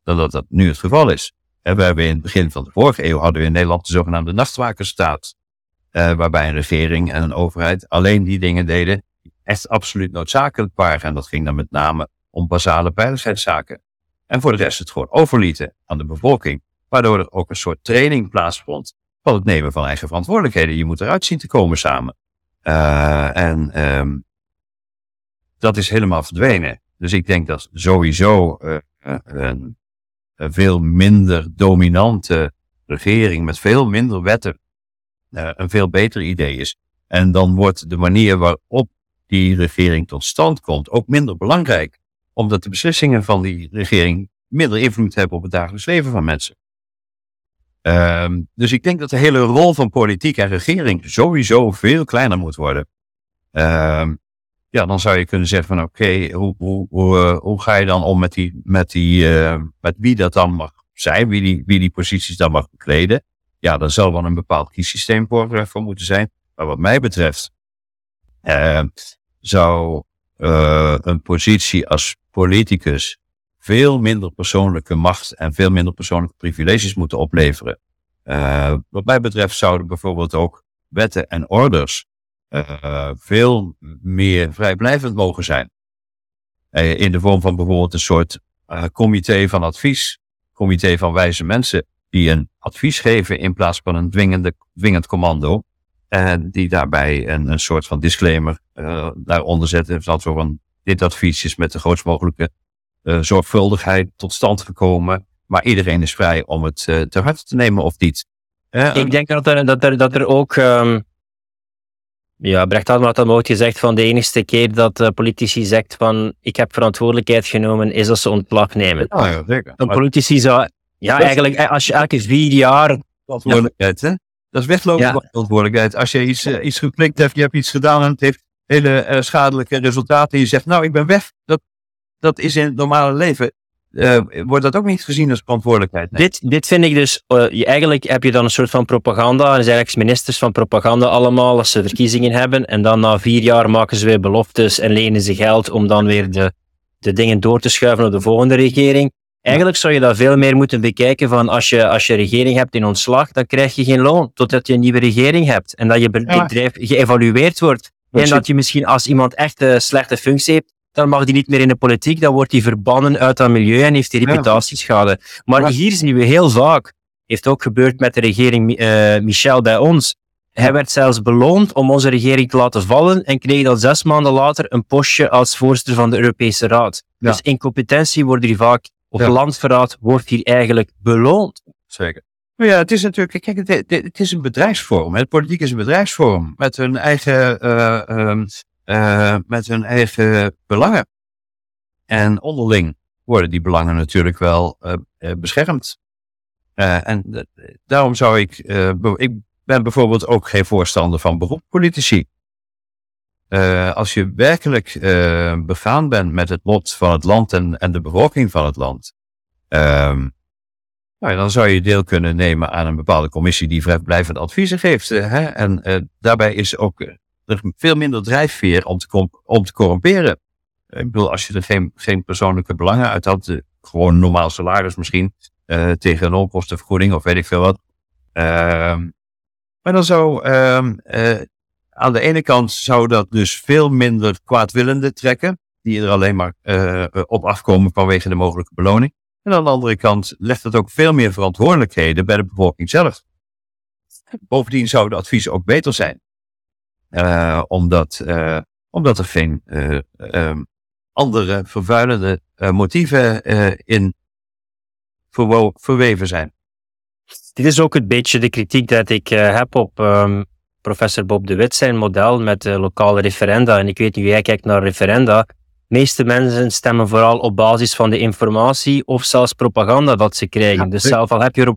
dan dat dat nu het geval is. We hebben in het begin van de vorige eeuw hadden we in Nederland de zogenaamde nachtwakerstaat, uh, waarbij een regering en een overheid alleen die dingen deden die echt absoluut noodzakelijk waren. En dat ging dan met name om basale veiligheidszaken. En voor de rest het gewoon overlieten aan de bevolking, waardoor er ook een soort training plaatsvond van het nemen van eigen verantwoordelijkheden. Je moet eruit zien te komen samen. Uh, en um, dat is helemaal verdwenen. Dus ik denk dat sowieso uh, een, een, veel minder dominante regering met veel minder wetten uh, een veel beter idee is. En dan wordt de manier waarop die regering tot stand komt ook minder belangrijk. Omdat de beslissingen van die regering minder invloed hebben op het dagelijks leven van mensen. Um, dus ik denk dat de hele rol van politiek en regering sowieso veel kleiner moet worden. Um, ja, dan zou je kunnen zeggen van oké, hoe, hoe, hoe, uh, hoe, ga je dan om met die, met die, uh, met wie dat dan mag zijn, wie die, wie die posities dan mag bekleden. Ja, daar zal wel een bepaald kiessysteem voor, uh, voor moeten zijn. Maar wat mij betreft, zou een positie als politicus veel minder persoonlijke macht en veel minder persoonlijke privileges moeten opleveren. wat mij betreft zouden bijvoorbeeld ook wetten en orders uh, veel meer vrijblijvend mogen zijn. Uh, in de vorm van bijvoorbeeld een soort uh, comité van advies, comité van wijze mensen, die een advies geven in plaats van een dwingende, dwingend commando. En die daarbij een, een soort van disclaimer daaronder zetten. Dat van dit advies is met de grootst mogelijke zorgvuldigheid tot stand gekomen. Maar iedereen is vrij om het te harte te nemen of niet. Ik denk dat er, dat er, dat er ook um ja, Brecht had dat ooit gezegd van de enige keer dat uh, politici zegt van ik heb verantwoordelijkheid genomen, is dat ze ontslag nemen. Ah, ja, zeker. Een politici zou, ja dat eigenlijk, eh, als je elke vier jaar... Verantwoordelijkheid, hè? Dat is weglopen ja. verantwoordelijkheid. Als je iets, uh, iets geklikt hebt, je hebt iets gedaan en het heeft hele uh, schadelijke resultaten en je zegt nou ik ben weg, dat, dat is in het normale leven uh, wordt dat ook niet gezien als verantwoordelijkheid. Dit, dit vind ik dus, uh, eigenlijk heb je dan een soort van propaganda. Er zijn eigenlijk ministers van propaganda allemaal als ze verkiezingen hebben. En dan na vier jaar maken ze weer beloftes en lenen ze geld om dan weer de, de dingen door te schuiven op de volgende regering. Eigenlijk zou je dat veel meer moeten bekijken van als je, als je regering hebt in ontslag, dan krijg je geen loon totdat je een nieuwe regering hebt. En dat je bedrijf geëvalueerd wordt. En dat je misschien als iemand echt een slechte functie heeft, dan mag die niet meer in de politiek, dan wordt hij verbannen uit dat milieu en heeft die reputatieschade. Maar hier zien we heel vaak, heeft ook gebeurd met de regering uh, Michel bij ons, hij werd zelfs beloond om onze regering te laten vallen en kreeg dan zes maanden later een postje als voorzitter van de Europese Raad. Dus incompetentie wordt hier vaak, of landverraad wordt hier eigenlijk beloond. Zeker. Maar ja, het is natuurlijk, kijk, het, het is een bedrijfsvorm. Het politiek is een bedrijfsvorm met hun eigen uh, uh, met hun eigen belangen. En onderling worden die belangen natuurlijk wel uh, beschermd. Uh, en daarom zou ik, ik ben bijvoorbeeld ook geen voorstander van beroepspolitici. als je werkelijk begaan bent met het lot van het land en, en de bevolking van het land, ehm, nou, dan zou je deel kunnen nemen aan een bepaalde commissie die vrijblijvend adviezen geeft. Hè? En daarbij is ook er veel minder drijfveer om te, om te corrumperen. Ik bedoel, als je er geen, geen persoonlijke belangen uit had, de, gewoon normaal salaris misschien, uh, tegen een onkostenvergoeding of weet ik veel wat. Uh, maar dan zou, uh, aan de ene kant zou dat dus veel minder kwaadwillende trekken, die er alleen maar op afkomen vanwege de mogelijke beloning. En aan de andere kant legt het ook veel meer verantwoordelijkheden bij de bevolking zelf. Bovendien zou de advies ook beter zijn. Uh, omdat, uh, omdat er geen uh, um, andere vervuilende motieven in verweven zijn. Dit is ook een beetje de kritiek dat ik heb op um, professor Bob de Wit zijn model met lokale referenda. En ik weet niet hoe jij kijkt naar referenda. De meeste mensen stemmen vooral op basis van de informatie of zelfs propaganda dat ze krijgen. Ja, dus zelf al heb je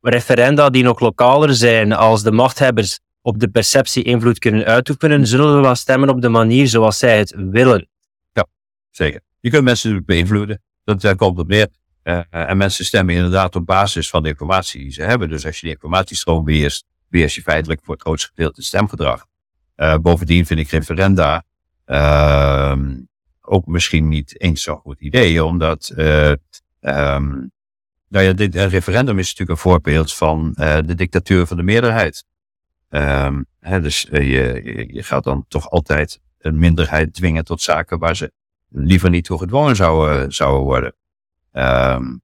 referenda die nog lokaler zijn als de machthebbers op de perceptie invloed kunnen uitoefenen, zullen we wel stemmen op de manier zoals zij het willen. Ja, zeker. Je kunt mensen natuurlijk beïnvloeden. Dat, daar komt op neer. Uh, en mensen stemmen inderdaad op basis van de informatie die ze hebben. Dus als je die informatiestroom beheerst, beheers je feitelijk voor het grootste gedeelte stemgedrag. Uh, bovendien vind ik referenda uh, ook misschien niet eens zo'n goed idee, omdat um, nou ja, dit referendum is natuurlijk een voorbeeld van de dictatuur van de meerderheid. Um, hè, dus uh, je, je gaat dan toch altijd een minderheid dwingen tot zaken waar ze liever niet toe gedwongen zouden, zouden worden. Um,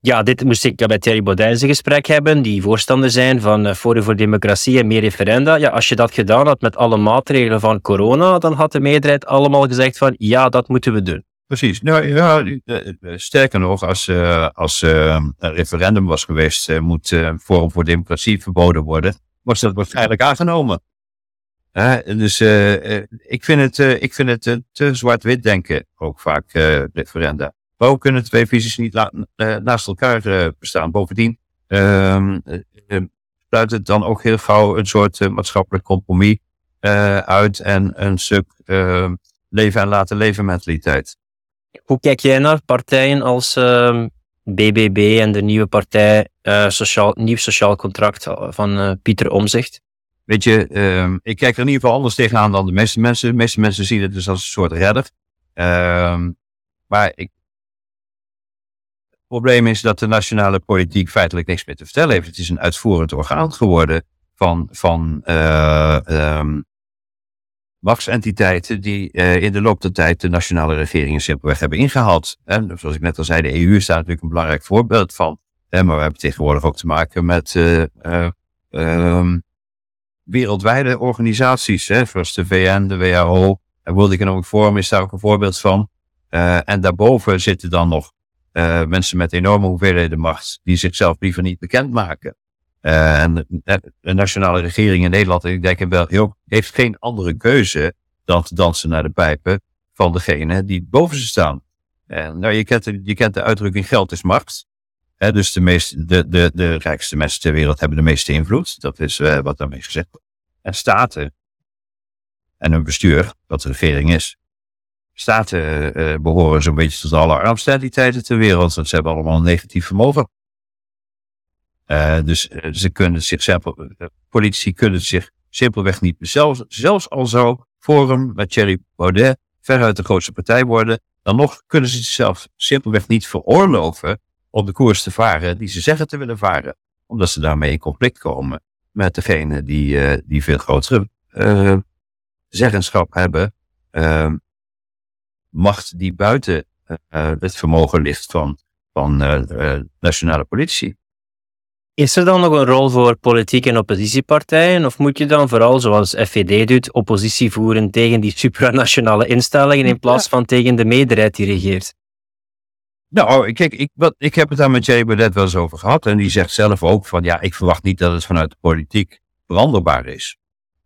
ja, dit moest ik bij Thierry Baudin een gesprek hebben, die voorstander zijn van uh, Forum voor Democratie en meer referenda. Ja, als je dat gedaan had met alle maatregelen van corona, dan had de meerderheid allemaal gezegd van ja, dat moeten we doen. Precies. Nou ja, eh, sterker nog, als, als uh, een referendum was geweest, moet Forum voor Democratie verboden worden was dat waarschijnlijk aangenomen. dus uh, ik vind het, uh, ik vind het te zwart-wit denken, ook vaak referenda. Waarom kunnen twee visies niet naast elkaar bestaan? Bovendien ehm, sluit het dan ook heel gauw een soort maatschappelijk compromis uit en een stuk ehm, leven en laten leven mentaliteit. Hoe kijk jij naar partijen als BBB ehm, en de nieuwe partij uh, sociaal, nieuw sociaal contract van uh, Pieter Omzicht? Weet je, uh, ik kijk er in ieder geval anders tegenaan dan de meeste mensen. De meeste mensen zien het dus als een soort redder. Uh, maar ik, het probleem is dat de nationale politiek feitelijk niks meer te vertellen heeft. Het is een uitvoerend orgaan geworden van, van um, machtsentiteiten die in de loop der tijd de nationale regeringen simpelweg hebben ingehaald. En zoals ik net al zei, de EU staat natuurlijk een belangrijk voorbeeld van maar we hebben tegenwoordig ook te maken met uh, uh, wereldwijde organisaties, hè, zoals de VN, de WHO. En World Economic Forum is daar ook een voorbeeld van. En daarboven zitten dan nog mensen met enorme hoeveelheden macht, die zichzelf liever niet bekendmaken. En de, nationale regering in Nederland, ik denk wel, heeft geen andere keuze dan te dansen naar de pijpen van degene die boven ze staan. En nou, je kent, de, je kent de uitdrukking geld is macht dus de, de, de, de rijkste mensen ter wereld hebben de meeste invloed. Dat is uh, wat daarmee gezegd wordt. En staten en hun bestuur, wat de regering is, staten behoren zo'n beetje tot alle armste entiteiten ter wereld, want ze hebben allemaal een negatief vermogen. Uh, dus ze kunnen zichzelf, politici kunnen zich simpelweg niet, zelfs, zelfs al zou Forum met Thierry Baudet veruit de grootste partij worden, dan nog kunnen ze zichzelf simpelweg niet veroorloven om de koers te varen die ze zeggen te willen varen. Omdat ze daarmee in conflict komen met degene die, uh, die veel grotere zeggenschap hebben. Uh, macht die buiten het vermogen ligt van, van nationale politici. Is er dan nog een rol voor politiek en oppositiepartijen? Of moet je dan vooral, zoals FVD doet, oppositie voeren tegen die supranationale instellingen in plaats van tegen de meerderheid die regeert? Nou, kijk, ik, wat, ik heb het daar met Jerry Baudet wel eens over gehad. En die zegt zelf ook van, ja, ik verwacht niet dat het vanuit de politiek veranderbaar is.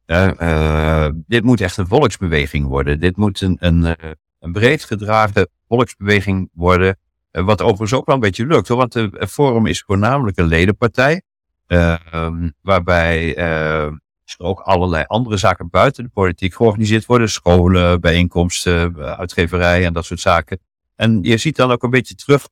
Uh, dit moet echt een volksbeweging worden. Dit moet een, een, eh, een breed gedragen volksbeweging worden. Uh, wat overigens ook wel een beetje lukt, hoor, want de Forum is voornamelijk een ledenpartij. Ehm, waarbij er ook allerlei andere zaken buiten de politiek georganiseerd worden. Scholen, bijeenkomsten, uitgeverijen en dat soort zaken. En je ziet dan ook een beetje terug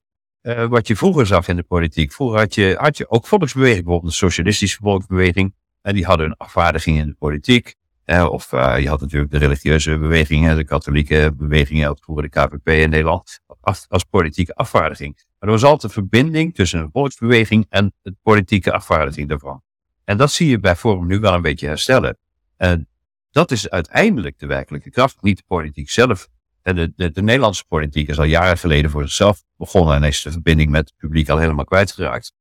wat je vroeger zag in de politiek. Vroeger had je, had je ook volksbeweging, bijvoorbeeld de socialistische volksbeweging. En die hadden een afvaardiging in de politiek. Of uh, je had natuurlijk de religieuze bewegingen, de katholieke bewegingen, vroeger de KVP in Nederland, als, politieke afvaardiging. Maar er was altijd een verbinding tussen een volksbeweging en de politieke afvaardiging daarvan. En dat zie je bij Forum nu wel een beetje herstellen. En dat is uiteindelijk de werkelijke kracht, niet de politiek zelf de, de, de, Nederlandse politiek is al jaren geleden voor zichzelf begonnen en is de verbinding met het publiek al helemaal kwijtgeraakt.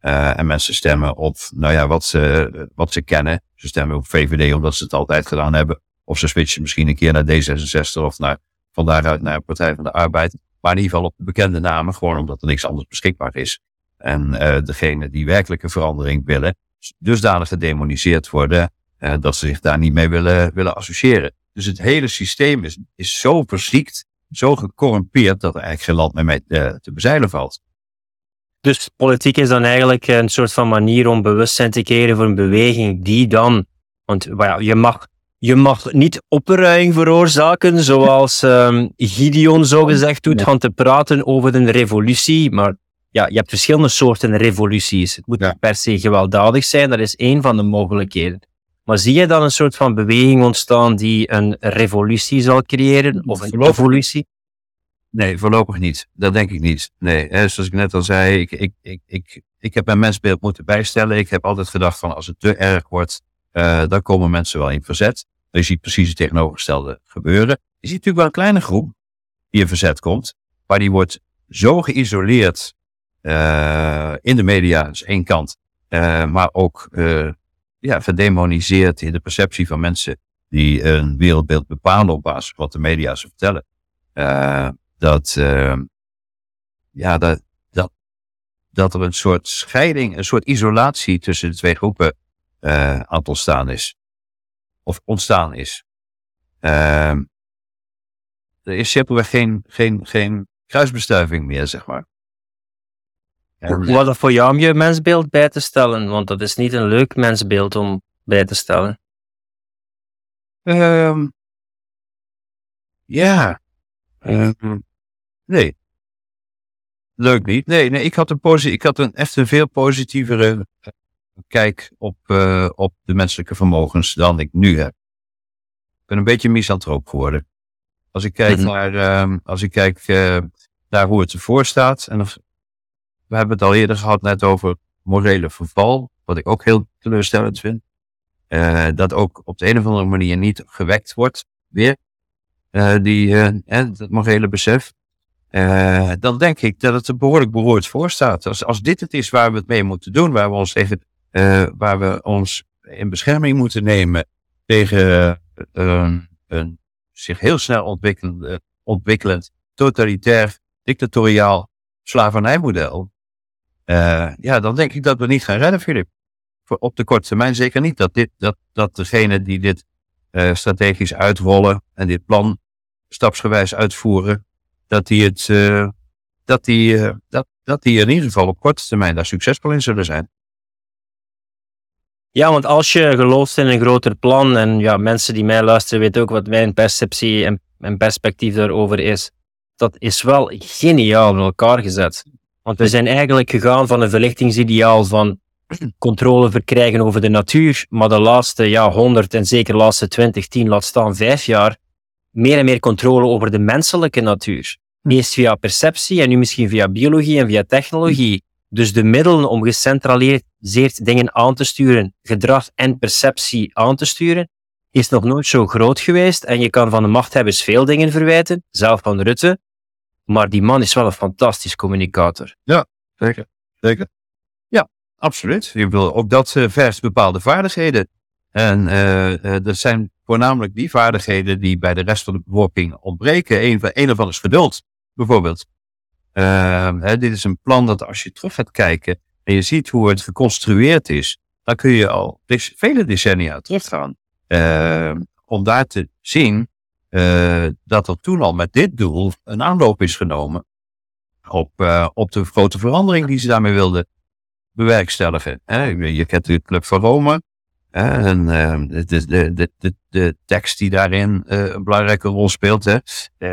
Uh, en mensen stemmen op, nou ja, wat ze, wat ze kennen. Ze stemmen op VVD omdat ze het altijd gedaan hebben. Of ze switchen misschien een keer naar D66 of naar, van daaruit naar Partij van de Arbeid. Maar in ieder geval op de bekende namen, gewoon omdat er niks anders beschikbaar is. En uh, degene die werkelijke verandering willen, dusdanig gedemoniseerd worden, uh, dat ze zich daar niet mee willen, willen associëren. Dus het hele systeem is, is zo verziekt, zo gecorrumpeerd, dat er eigenlijk geen land meer mee te, eh, te bezeilen valt. Dus politiek is dan eigenlijk een soort van manier om bewustzijn te creëren voor een beweging die dan, want ja, je mag je mag niet opruiing veroorzaken, zoals um, Gideon zogezegd doet, van te praten over een revolutie. Maar ja, je hebt verschillende soorten revoluties. Het moet niet per se gewelddadig zijn, dat is één van de mogelijkheden. Maar zie je dan een soort van beweging ontstaan die een revolutie zal creëren? Of een evolutie? Nee, voorlopig niet. Dat denk ik niet. Nee, hè, zoals ik net al zei, ik, ik, ik, ik, ik heb mijn mensbeeld moeten bijstellen. Ik heb altijd gedacht van als het te erg wordt, uh, dan komen mensen wel in verzet. Je ziet precies het tegenovergestelde gebeuren. Je ziet natuurlijk wel een kleine groep die in verzet komt, maar die wordt zo geïsoleerd uh, in de media, dat is één kant, uh, maar ook ja, verdemoniseerd in de perceptie van mensen die een wereldbeeld bepalen op basis van wat de media ze vertellen. Dat, uh, ja, dat, dat, dat er een soort scheiding, een soort isolatie tussen de twee groepen uh, aan het ontstaan is. Of ontstaan is. er is simpelweg geen, geen, geen kruisbestuiving meer, zeg maar. Hoe was dat voor jou om je mensbeeld bij te stellen? Want dat is niet een leuk mensbeeld om bij te stellen. Um, ja. Um, nee. Leuk niet. Nee, nee ik, had een posi ik had een echt een veel positievere eh, kijk op, uh, op de menselijke vermogens dan ik nu heb. Ik ben een beetje misantroop geworden. Als ik kijk mm -hmm. naar, um, als ik kijk uh, naar hoe het ervoor staat en we hebben het al eerder gehad net over morele verval, wat ik ook heel teleurstellend vind. Dat ook op de een of andere manier niet gewekt wordt, weer, die, uh, dat morele besef. Dan denk ik dat het er behoorlijk beroerd voor staat. Als, als dit het is waar we het mee moeten doen, waar we ons tegen, waar we ons in bescherming moeten nemen tegen een zich heel snel ontwikkelend, ontwikkelend totalitair, dictatoriaal slavernijmodel, uh, ja, dan denk ik dat we niet gaan redden, Filip. Op de korte termijn zeker niet. Dat, dit, dat, dat degene die dit uh, strategisch uitrollen en dit plan stapsgewijs uitvoeren, dat die het, uh, dat die, dat, dat die in ieder geval op korte termijn daar succesvol in zullen zijn. Ja, want als je gelooft in een groter plan, en ja, mensen die mij luisteren weten ook wat mijn perceptie en, en perspectief daarover is, dat is wel geniaal in elkaar gezet. Want we zijn eigenlijk gegaan van een verlichtingsideaal van controle verkrijgen over de natuur, maar de laatste ja, 100 en zeker de laatste 20, 10, laat staan 5 jaar, meer en meer controle over de menselijke natuur. Eerst via perceptie en nu misschien via biologie en via technologie. Dus de middelen om gecentraliseerd dingen aan te sturen, gedrag en perceptie aan te sturen, is nog nooit zo groot geweest. En je kan van de machthebbers veel dingen verwijten, zelf van Rutte. Maar die man is wel een fantastisch communicator. Ja, zeker. Zeker. Ja, absoluut. Je wil, ook dat uh, vergt bepaalde vaardigheden. En uh, uh, dat zijn voornamelijk die vaardigheden die bij de rest van de bevolking ontbreken. Een, een ervan is geduld, bijvoorbeeld. Uh, hè, dit is een plan dat als je terug gaat kijken en je ziet hoe het geconstrueerd is, dan kun je al vele decennia teruggaan. Uh, om daar te zien uh, dat er toen al met dit doel een aanloop is genomen op, op de grote verandering die ze daarmee wilden bewerkstelligen. Hè. Je kent de Club van Rome. En de, de, de, de, tekst die daarin een belangrijke rol speelt. Hè.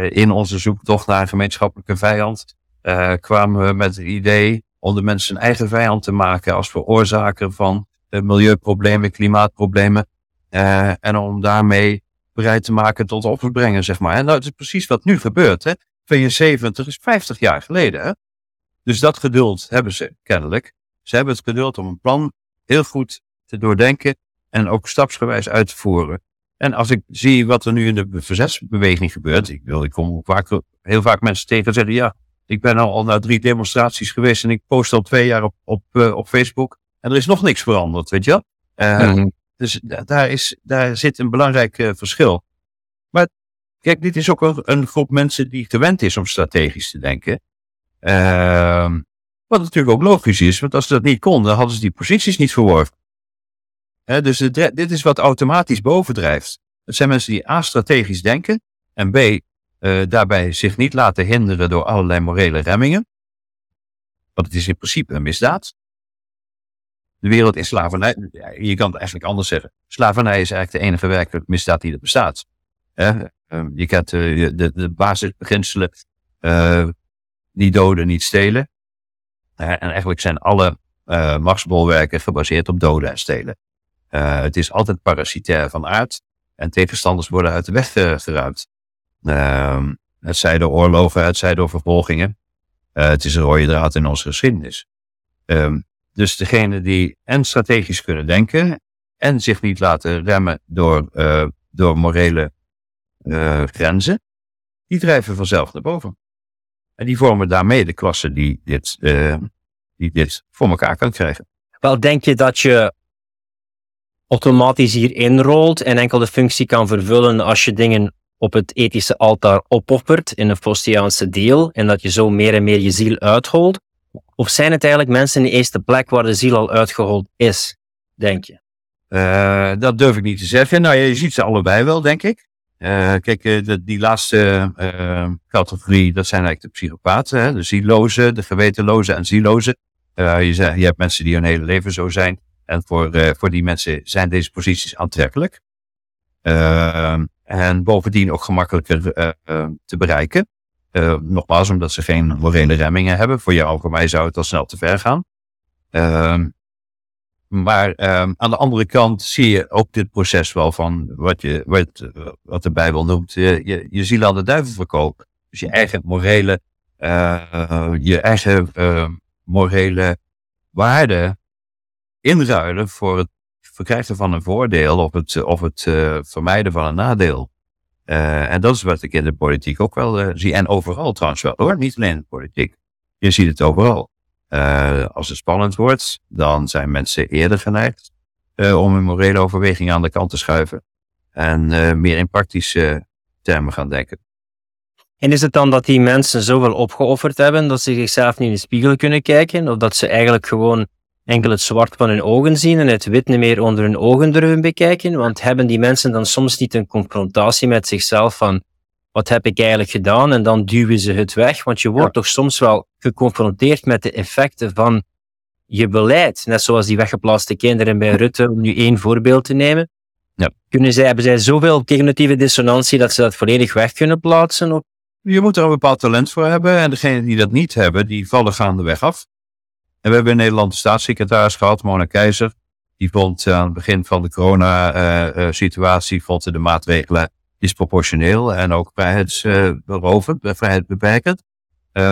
in onze zoektocht naar een gemeenschappelijke vijand uh, kwamen we met het idee om de mensen een eigen vijand te maken als veroorzaker van milieuproblemen, klimaatproblemen. En om daarmee bereid te maken tot offerbrengen, zeg maar. En dat is precies wat nu gebeurt. Hè? 72 is 50 jaar geleden. Hè? Dus dat geduld hebben ze kennelijk. Ze hebben het geduld om een plan heel goed te doordenken en ook stapsgewijs uit te voeren. En als ik zie wat er nu in de verzetsbeweging gebeurt, ik, wil, ik kom vaak, heel vaak mensen tegen en zeggen, ja, ik ben al, al naar drie demonstraties geweest en ik post al twee jaar op, op, uh, op Facebook. En er is nog niks veranderd, weet je wel? Uh, mm-hmm. Dus daar, is, daar zit een belangrijk uh, verschil. Maar kijk, dit is ook een, een, groep mensen die gewend is om strategisch te denken. Ehm, wat natuurlijk ook logisch is, want als ze dat niet konden, hadden ze die posities niet verworven. Dus dit is wat automatisch bovendrijft. Het zijn mensen die A, strategisch denken en B, uh, daarbij zich niet laten hinderen door allerlei morele remmingen. Want het is in principe een misdaad. De wereld in slavernij, je kan het eigenlijk anders zeggen. Slavernij is eigenlijk de enige werkelijke misdaad die er bestaat. Uh, je kent uh, de, de basisbeginselen, uh, niet doden, niet stelen. en eigenlijk zijn alle machtsbolwerken gebaseerd op doden en stelen. Het is altijd parasitair van aard en tegenstanders worden uit de weg geruimd. Uh, het zij door oorlogen, het zij door vervolgingen. Uh, het is een rode draad in onze geschiedenis. Um, dus degene die en strategisch kunnen denken en zich niet laten remmen door, door morele grenzen, die drijven vanzelf naar boven. En die vormen daarmee de klasse die dit, die dit voor elkaar kan krijgen. Wel, denk je dat je automatisch hier inrolt en enkel de functie kan vervullen als je dingen op het ethische altaar opoffert in een Faustiaanse deal en dat je zo meer en meer je ziel uitholt? Of zijn het eigenlijk mensen in de eerste plek waar de ziel al uitgehold is, denk je? Uh, dat durf ik niet te zeggen. Nou, je ziet ze allebei wel, denk ik. Uh, kijk, de, die laatste categorie, dat zijn eigenlijk de psychopaten. Hè? De zielozen, de gewetenlozen en zielozen. je, je hebt mensen die hun hele leven zo zijn. En voor, voor die mensen zijn deze posities aantrekkelijk. En bovendien ook gemakkelijker uh, uh, te bereiken. Uh, nogmaals, omdat ze geen morele remmingen hebben. Voor jou, voor mij zou het al snel te ver gaan. Ehm, maar ehm, aan de andere kant zie je ook dit proces wel van wat, je, wat, wat de Bijbel noemt. Je, je, je ziel aan de duivel verkopen. Dus je eigen morele, je eigen morele waarde inruilen voor het verkrijgen van een voordeel of het, of het uh, vermijden van een nadeel. Uh, en dat is wat ik in de politiek ook wel uh, zie. En overal trouwens wel hoor, niet alleen in de politiek. Je ziet het overal. als het spannend wordt, dan zijn mensen eerder geneigd om een morele overweging aan de kant te schuiven. En meer in praktische termen gaan denken. En is het dan dat die mensen zoveel opgeofferd hebben dat ze zichzelf niet in de spiegel kunnen kijken? Of dat ze eigenlijk gewoon enkel het zwart van hun ogen zien en het wit niet meer onder hun ogen durven bekijken? Want hebben die mensen dan soms niet een confrontatie met zichzelf van wat heb ik eigenlijk gedaan? En dan duwen ze het weg, want je wordt toch soms wel geconfronteerd met de effecten van je beleid. Net zoals die weggeplaatste kinderen bij Rutte, om nu één voorbeeld te nemen. Ja. Kunnen zij, hebben zij zoveel cognitieve dissonantie dat ze dat volledig weg kunnen plaatsen? Of? Je moet er een bepaald talent voor hebben. En degenen die dat niet hebben, die vallen gaandeweg af. En we hebben in Nederland de staatssecretaris gehad, Mona Keizer. Die vond aan het begin van de corona-situatie vond de maatregelen disproportioneel en ook vrijheidsberovend, vrijheidsbeperkend. Uh,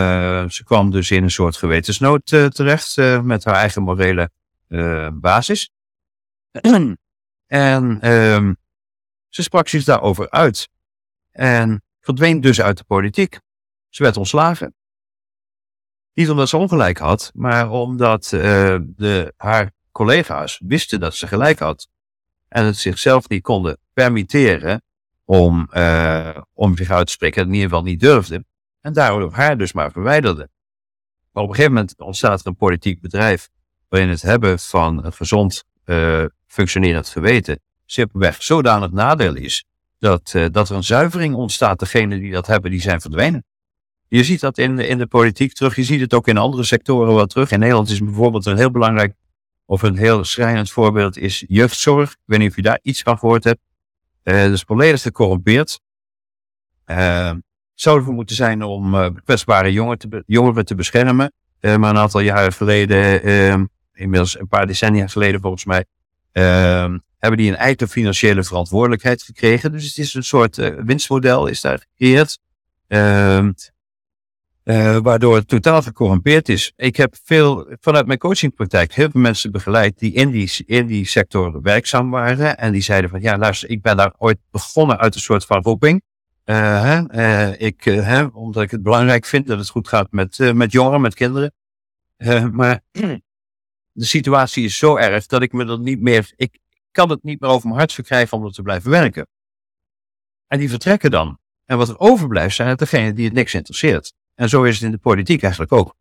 ze kwam dus in een soort gewetensnood terecht met haar eigen morele basis. en um, ze sprak zich daarover uit. En verdween dus uit de politiek. Ze werd ontslagen. Niet omdat ze ongelijk had, maar omdat de, haar collega's wisten dat ze gelijk had. En het zichzelf niet konden permitteren om, om zich uit te spreken. En in ieder geval niet durfde. En daardoor haar dus maar verwijderde. Maar op een gegeven moment ontstaat er een politiek bedrijf waarin het hebben van een gezond uh, functionerend geweten simpelweg zodanig nadeel is dat, dat er een zuivering ontstaat. Degenen die dat hebben, die zijn verdwenen. Je ziet dat in, in de politiek terug, je ziet het ook in andere sectoren wel terug. In Nederland is bijvoorbeeld een heel belangrijk of een heel schrijnend voorbeeld is jeugdzorg. Ik weet niet of je daar iets van gehoord hebt. Uh, dat is volledig gecorrumpeerd. Uh, zou ervoor moeten zijn om uh, kwetsbare jongeren te, jongeren te beschermen. Maar een aantal jaren geleden, uh, inmiddels een paar decennia geleden volgens mij, ehm, hebben die een eigen financiële verantwoordelijkheid gekregen. Dus het is een soort eh, winstmodel is daar gecreëerd. Ehm, waardoor het totaal gecorrumpeerd is. Ik heb veel, vanuit mijn coachingpraktijk, heel veel mensen begeleid die in die, in die sector werkzaam waren. En die zeiden van, ja luister, ik ben daar ooit begonnen uit een soort van roeping. Hè, uh, ik, omdat ik het belangrijk vind dat het goed gaat met, met jongeren, met kinderen. maar de situatie is zo erg dat ik me dat niet meer, ik kan het niet meer over mijn hart verkrijgen om er te blijven werken. En die vertrekken dan. En wat er overblijft zijn het degenen die het niks interesseert. En zo is het in de politiek eigenlijk ook.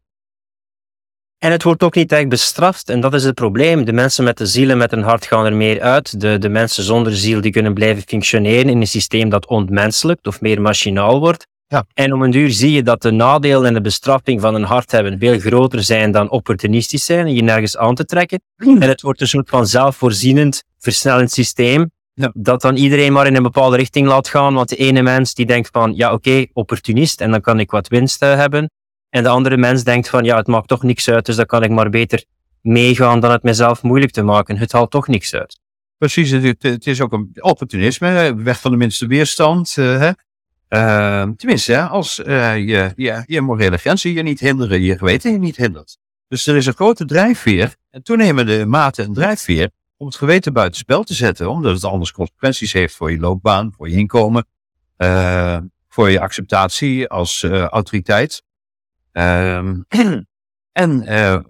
En het wordt ook niet echt bestraft. En dat is het probleem. De mensen met de ziel en met een hart gaan er meer uit. De, de mensen zonder ziel die kunnen blijven functioneren in een systeem dat ontmenselijkt of meer machinaal wordt. Ja. En om een duur zie je dat de nadelen en de bestraffing van een hart hebben veel groter zijn dan opportunistisch zijn en je nergens aan te trekken. En het wordt een soort van zelfvoorzienend, versnellend systeem. Ja. Dat dan iedereen maar in een bepaalde richting laat gaan. Want de ene mens die denkt van, ja oké, okay, opportunist en dan kan ik wat winst uh, hebben. En de andere mens denkt van, ja, het maakt toch niks uit, dus dan kan ik maar beter meegaan dan het mezelf moeilijk te maken. Het haalt toch niks uit. Precies, het, het is ook een opportunisme, weg van de minste weerstand. Uh, hè? Uh, tenminste, als uh, je, je, je morele grenzen je niet hinderen, je geweten je niet hindert. Dus er is een grote drijfveer, en toenemende mate een drijfveer, om het geweten buitenspel te zetten, omdat het anders consequenties heeft voor je loopbaan, voor je inkomen, uh, voor je acceptatie als autoriteit. Um, en uh,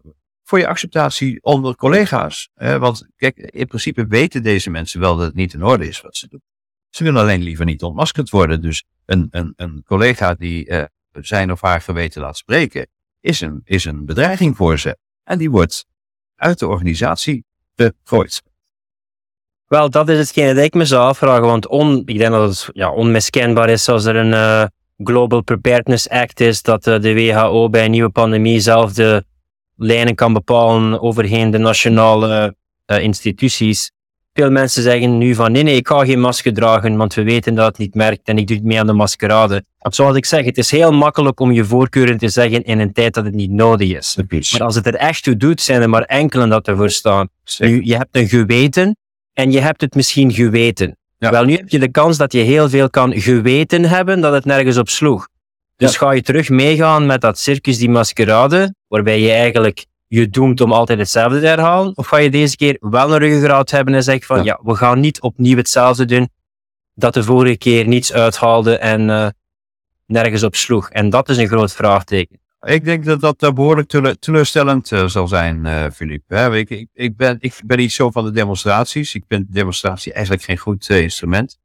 voor je acceptatie onder collega's. Want kijk, in principe weten deze mensen wel dat het niet in orde is wat ze doen. Ze willen alleen liever niet ontmaskerd worden. Dus een, een, een collega die zijn of haar geweten laat spreken, is een, is een bedreiging voor ze. En die wordt uit de organisatie gegooid. Wel, dat is hetgene dat ik me zou afvragen. Want on, ik denk dat het ja, onmiskenbaar is als er een Global Preparedness Act is, dat de WHO bij een nieuwe pandemie zelf de lijnen kan bepalen overheen de nationale uh, instituties. Veel mensen zeggen nu van nee, nee, ik ga geen masker dragen, want we weten dat het niet merkt en ik doe het mee aan de maskerade. Zoals ik zeg, het is heel makkelijk om je voorkeuren te zeggen in een tijd dat het niet nodig is. Maar als het er echt toe doet, zijn er maar enkelen dat ervoor staan. Nu, je hebt een geweten en je hebt het misschien geweten. Ja. Wel, nu heb je de kans dat je heel veel kan geweten hebben dat het nergens op sloeg. Dus ja. ga je terug meegaan met dat circus, die maskerade, waarbij je eigenlijk je doemt om altijd hetzelfde te herhalen? Of ga je deze keer wel een ruggengraat hebben en zeggen van, ja. ja, we gaan niet opnieuw hetzelfde doen dat de vorige keer niets uithaalde en uh, nergens op sloeg? En dat is een groot vraagteken. Ik denk dat dat behoorlijk tele teleurstellend uh, zal zijn, uh, Philippe. Ik, ik, ik, ben, ik ben niet zo van de demonstraties. Ik vind demonstratie eigenlijk geen goed instrument.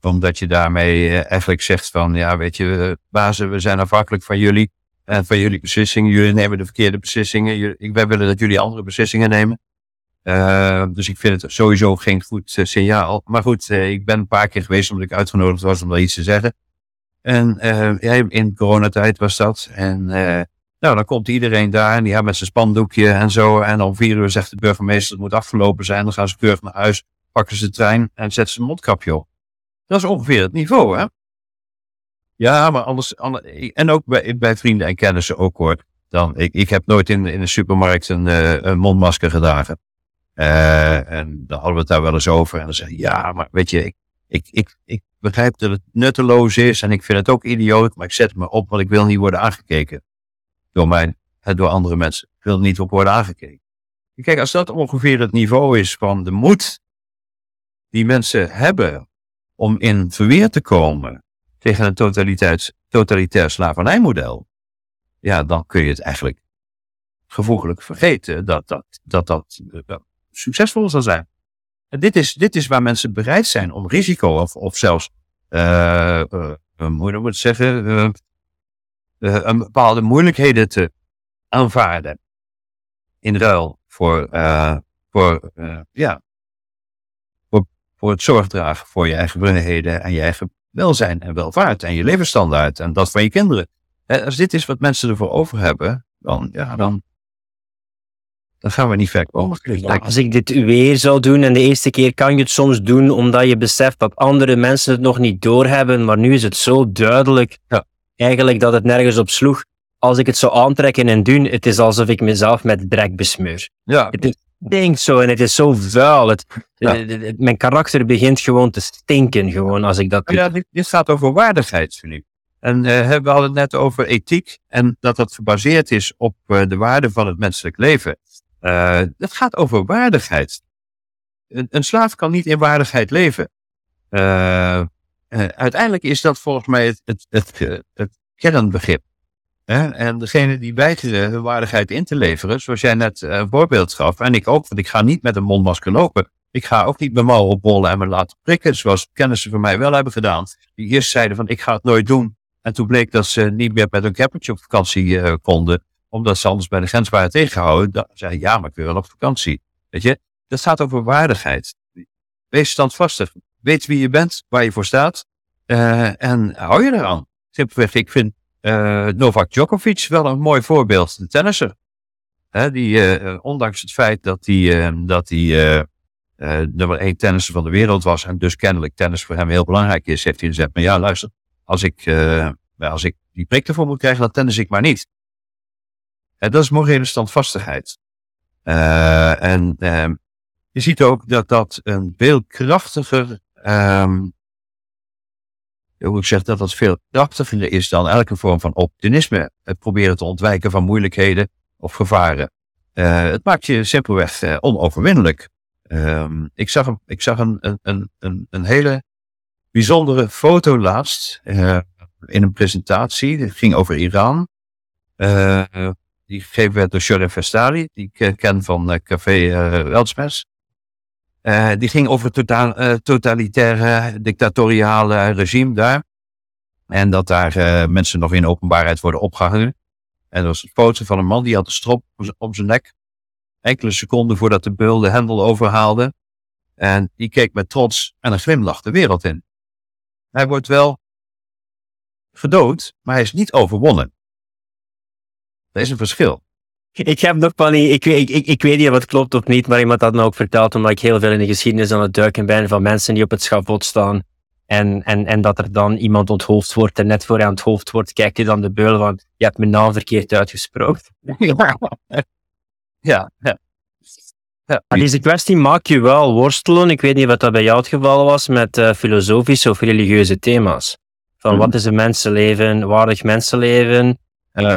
Omdat je daarmee eigenlijk zegt van, ja, weet je, bazen, we zijn afhankelijk van jullie. En van jullie beslissingen. Jullie nemen de verkeerde beslissingen. Jullie, wij willen dat jullie andere beslissingen nemen. dus ik vind het sowieso geen goed signaal. Maar goed, ik ben een paar keer geweest omdat ik uitgenodigd was om daar iets te zeggen. En in coronatijd was dat. En Nou, dan komt iedereen daar en die hebben met zijn spandoekje en zo. En om vier uur zegt de burgemeester, het moet afgelopen zijn. Dan gaan ze keurig naar huis, pakken ze de trein en zetten ze een mondkapje op. Dat is ongeveer het niveau, hè? Ja, maar anders, en ook bij, bij vrienden en kennissen ook hoor. Dan, ik, ik heb nooit in, in de supermarkt een, uh, een mondmasker gedragen. Uh, en dan hadden we het daar wel eens over. En dan je, ja, maar weet je, ik, ik, ik, ik begrijp dat het nutteloos is. En ik vind het ook idioot. Maar ik zet me op, want ik wil niet worden aangekeken. Door mij, door andere mensen. Ik wil niet op worden aangekeken. Kijk, als dat ongeveer het niveau is van de moed die mensen hebben om in verweer te komen tegen een totalitair, slavernijmodel, ja, dan kun je het eigenlijk gevoeglijk vergeten dat dat, dat, dat, eh, succesvol zal zijn. En dit is, dit is waar mensen bereid zijn om risico of, of zelfs, uh, uh, hoe moet het zeggen, een bepaalde moeilijkheden te aanvaarden in ruil voor, voor, ja, voor, voor het zorgdragen voor je eigen vrijheden en je eigen welzijn en welvaart en je levensstandaard en dat van je kinderen. Als dit is wat mensen ervoor over hebben, dan, ja, dan, dan gaan we niet ver komen. als ik dit weer zou doen en de eerste keer kan je het soms doen omdat je beseft dat andere mensen het nog niet doorhebben, maar nu is het zo duidelijk ja. eigenlijk dat het nergens op sloeg. Als ik het zou aantrekken en doen, het is alsof ik mezelf met drek besmeur. Ja. Het is denk zo en het is zo vuil. Het, mijn karakter begint gewoon te stinken gewoon als ik dat doe. Ja, dit, dit gaat over waardigheid, vind ik. En uh, we hadden het net over ethiek en dat dat gebaseerd is op uh, de waarde van het menselijk leven. Uh, het gaat over waardigheid. Een, een, slaaf kan niet in waardigheid leven. uiteindelijk is dat volgens mij het, het, het, het kernbegrip. En degene die weigeren hun waardigheid in te leveren, zoals jij net een voorbeeld gaf, en ik ook, want ik ga niet met een mondmasker lopen. Ik ga ook niet mijn mouw oprollen en me laten prikken, zoals kennissen van mij wel hebben gedaan. Die eerst zeiden van ik ga het nooit doen. En toen bleek dat ze niet meer met een cappertje op vakantie uh, konden, omdat ze anders bij de grens waren tegengehouden. Dan zei ja, maar ik wil wel op vakantie. Weet je, dat gaat over waardigheid. Wees standvastig. Weet wie je bent, waar je voor staat. Uh, en hou je eraan. Simpelweg, ik vind uh, Novak Djokovic wel een mooi voorbeeld. De tennisser. Hè, die, ondanks het feit dat hij, dat hij nummer één tennisser van de wereld was. En dus kennelijk tennis voor hem heel belangrijk is. Heeft hij gezegd, maar ja, luister als ik, uh, als ik die prik ervoor moet krijgen, dan tennis ik maar niet. En dat is morele standvastigheid. Uh, en uh, je ziet ook dat dat een veel krachtiger, um, hoe ik zeg, dat dat veel krachtiger is dan elke vorm van optimisme. Het proberen te ontwijken van moeilijkheden of gevaren. het maakt je simpelweg onoverwinnelijk. Um, ik zag, ik zag een, een, een, een hele bijzondere foto laatst uh, in een presentatie. Het ging over Iran. Die gegeven werd door Shoref Vestali, die ik ken van Café Weltsmes. die ging over het totaal, totalitaire, dictatoriale regime daar. En dat daar mensen nog in openbaarheid worden opgehangen. En er was een foto van een man die had een strop om zijn nek. Enkele seconden voordat de beul de hendel overhaalde. En die keek met trots en een glimlach de wereld in. Hij wordt wel gedood, maar hij is niet overwonnen. Dat is een verschil. Ik heb nog van ik, ik, ik, ik weet niet of het klopt of niet, maar iemand had me ook verteld, omdat ik heel veel in de geschiedenis aan het duiken ben van mensen die op het schavot staan. En, en, en dat er dan iemand onthoofd wordt en net voor hij onthoofd wordt, kijkt hij dan de beul van, je hebt mijn naam verkeerd uitgesproken. Ja, ja. Ja. Deze kwestie maakt je wel worstelen. Ik weet niet wat dat bij jou het geval was met uh, filosofische of religieuze thema's. Van wat mhm. is een mensenleven, waardig mensenleven,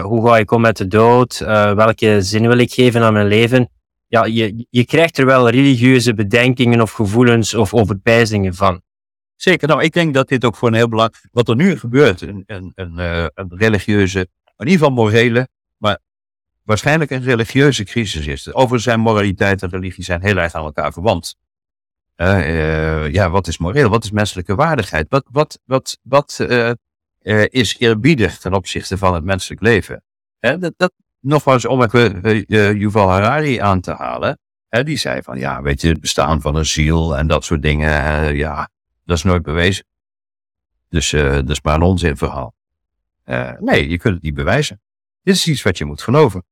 hoe ga ik om met de dood, uh, welke zin wil ik geven aan mijn leven. Ja, je, je krijgt er wel religieuze bedenkingen of gevoelens of overpijzingen van. Zeker, nou ik denk dat dit ook voor een heel belangrijk, wat er nu gebeurt, een, een, een, een religieuze, in ieder geval morele, maar waarschijnlijk een religieuze crisis is. Overigens zijn moraliteit en religie zijn heel erg aan elkaar verwant. Ja, wat is moreel? Wat is menselijke waardigheid? Wat, wat, wat, wat uh, is eerbiedig ten opzichte van het menselijk leven? dat, dat, nogmaals, om even Yuval Harari aan te halen. die zei van, ja, weet je, het bestaan van een ziel en dat soort dingen, ja, dat is nooit bewezen. Dus dat is maar een onzinverhaal. nee, je kunt het niet bewijzen. Dit is iets wat je moet geloven.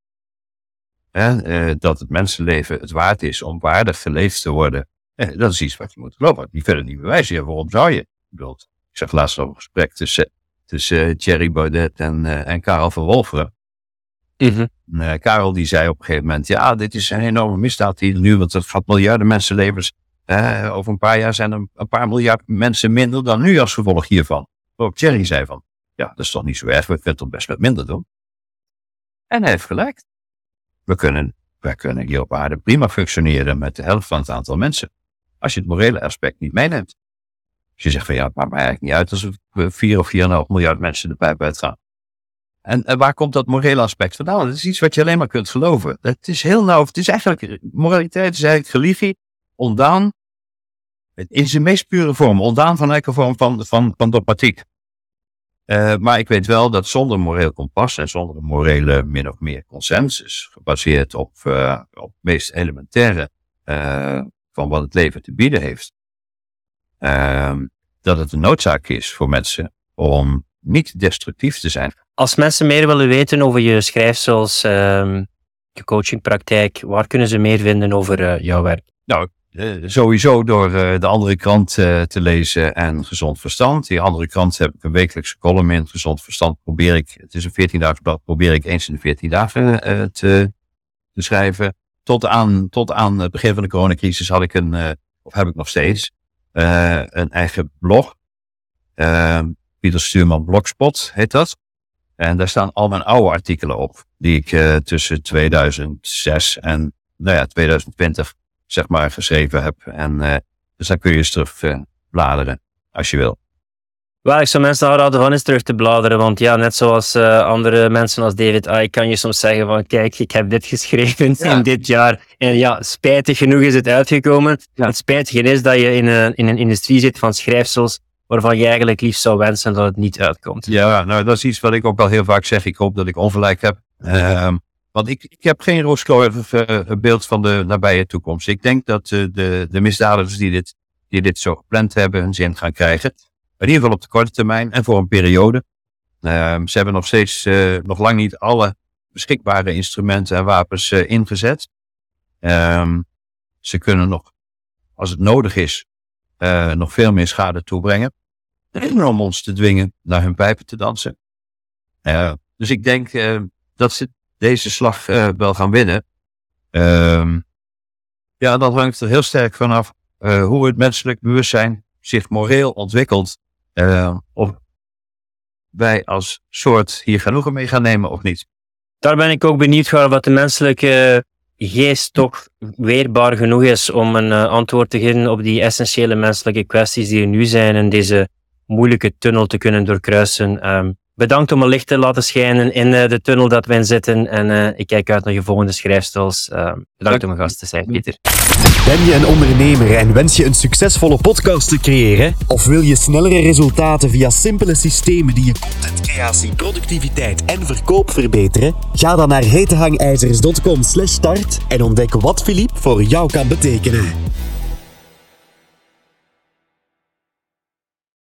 Eh, dat het mensenleven het waard is om waardig geleefd te worden. Eh, dat is iets wat je moet geloven. Die verder niet bewijzen. Waarom zou je? Ik, bedoel, ik zag laatst nog een gesprek tussen, tussen Thierry Baudet en, en Karel van Wolferen. Mm Karel die zei op een gegeven moment, ja, dit is een enorme misdaad hier nu, want het gaat miljarden mensenlevens. over een paar jaar zijn er een paar miljard mensen minder dan nu als gevolg hiervan. Waarop Thierry zei van, ja, dat is toch niet zo erg, we kunnen toch best wat minder doen. En hij heeft gelijk. We kunnen, wij kunnen hier op aarde prima functioneren met de helft van het aantal mensen. Als je het morele aspect niet meeneemt. Als je zegt van ja, het maakt mij eigenlijk niet uit als we 4 of 4,5 miljard mensen de pijp uitgaan. En, en, waar komt dat morele aspect vandaan? Dat is iets wat je alleen maar kunt geloven. Het is heel nauw, het is eigenlijk, moraliteit is eigenlijk religie ontdaan, in zijn meest pure vorm, ontdaan van elke vorm van, van, van dogmatiek. Uh, maar ik weet wel dat zonder moreel kompas en zonder een morele min of meer consensus, gebaseerd op, uh, op het meest elementaire uh, van wat het leven te bieden heeft, dat het een noodzaak is voor mensen om niet destructief te zijn. Als mensen meer willen weten over je schrijfsels, ehm, je coachingpraktijk, waar kunnen ze meer vinden over jouw werk? Nou, uh, sowieso door uh, de andere krant uh, te lezen en Gezond Verstand. Die andere krant heb ik een wekelijkse column in. Gezond Verstand probeer ik, het is een 14 dagen blad, probeer ik eens in de 14 dagen te, te schrijven. Tot aan, tot aan het begin van de coronacrisis had ik een, of heb ik nog steeds, een eigen blog. Pieter Stuurman Blogspot heet dat. En daar staan al mijn oude artikelen op, die ik tussen 2006 en nou ja, 2020 zeg maar, geschreven heb. En dus daar kun je eens terug bladeren, als je wil. Wel, ik zou mensen aanraden van eens terug te bladeren, want ja, net zoals uh, andere mensen als David I, kan je soms zeggen van, kijk, ik heb dit geschreven ja. in dit jaar. En ja, spijtig genoeg is het uitgekomen. Ja. Het spijtige is dat je in een, in een industrie zit van schrijfsels, waarvan je eigenlijk liefst zou wensen dat het niet uitkomt. Ja, nou, dat is iets wat ik ook al heel vaak zeg. Ik hoop dat ik ongelijk heb. Uh, want ik, ik heb geen rooskleurig uh, beeld van de nabije toekomst. Ik denk dat uh, de, de misdadigers die dit, die dit zo gepland hebben, hun zin gaan krijgen. In ieder geval op de korte termijn en voor een periode. Uh, ze hebben nog steeds uh, nog lang niet alle beschikbare instrumenten en wapens ingezet. Ehm, ze kunnen nog, als het nodig is, nog veel meer schade toebrengen. Om ons te dwingen naar hun pijpen te dansen. dus ik denk dat ze deze slag wel gaan winnen. Ja, dat hangt er heel sterk vanaf hoe het menselijk bewustzijn zich moreel ontwikkelt. Uh, of wij als soort hier genoegen mee gaan nemen of niet. Daar ben ik ook benieuwd naar wat de menselijke geest toch weerbaar genoeg is om een antwoord te geven op die essentiële menselijke kwesties die er nu zijn en deze moeilijke tunnel te kunnen doorkruisen. Um, Bedankt om een licht te laten schijnen in uh, de tunnel dat we in zitten. En uh, ik kijk uit naar je volgende schrijfstels. Uh, bedankt om een gast te zijn, Pieter. Ben je een ondernemer en wens je een succesvolle podcast te creëren? Of wil je snellere resultaten via simpele systemen die je contentcreatie, productiviteit en verkoop verbeteren? Ga dan naar hetehangijzers.com slash start en ontdek wat Philippe voor jou kan betekenen.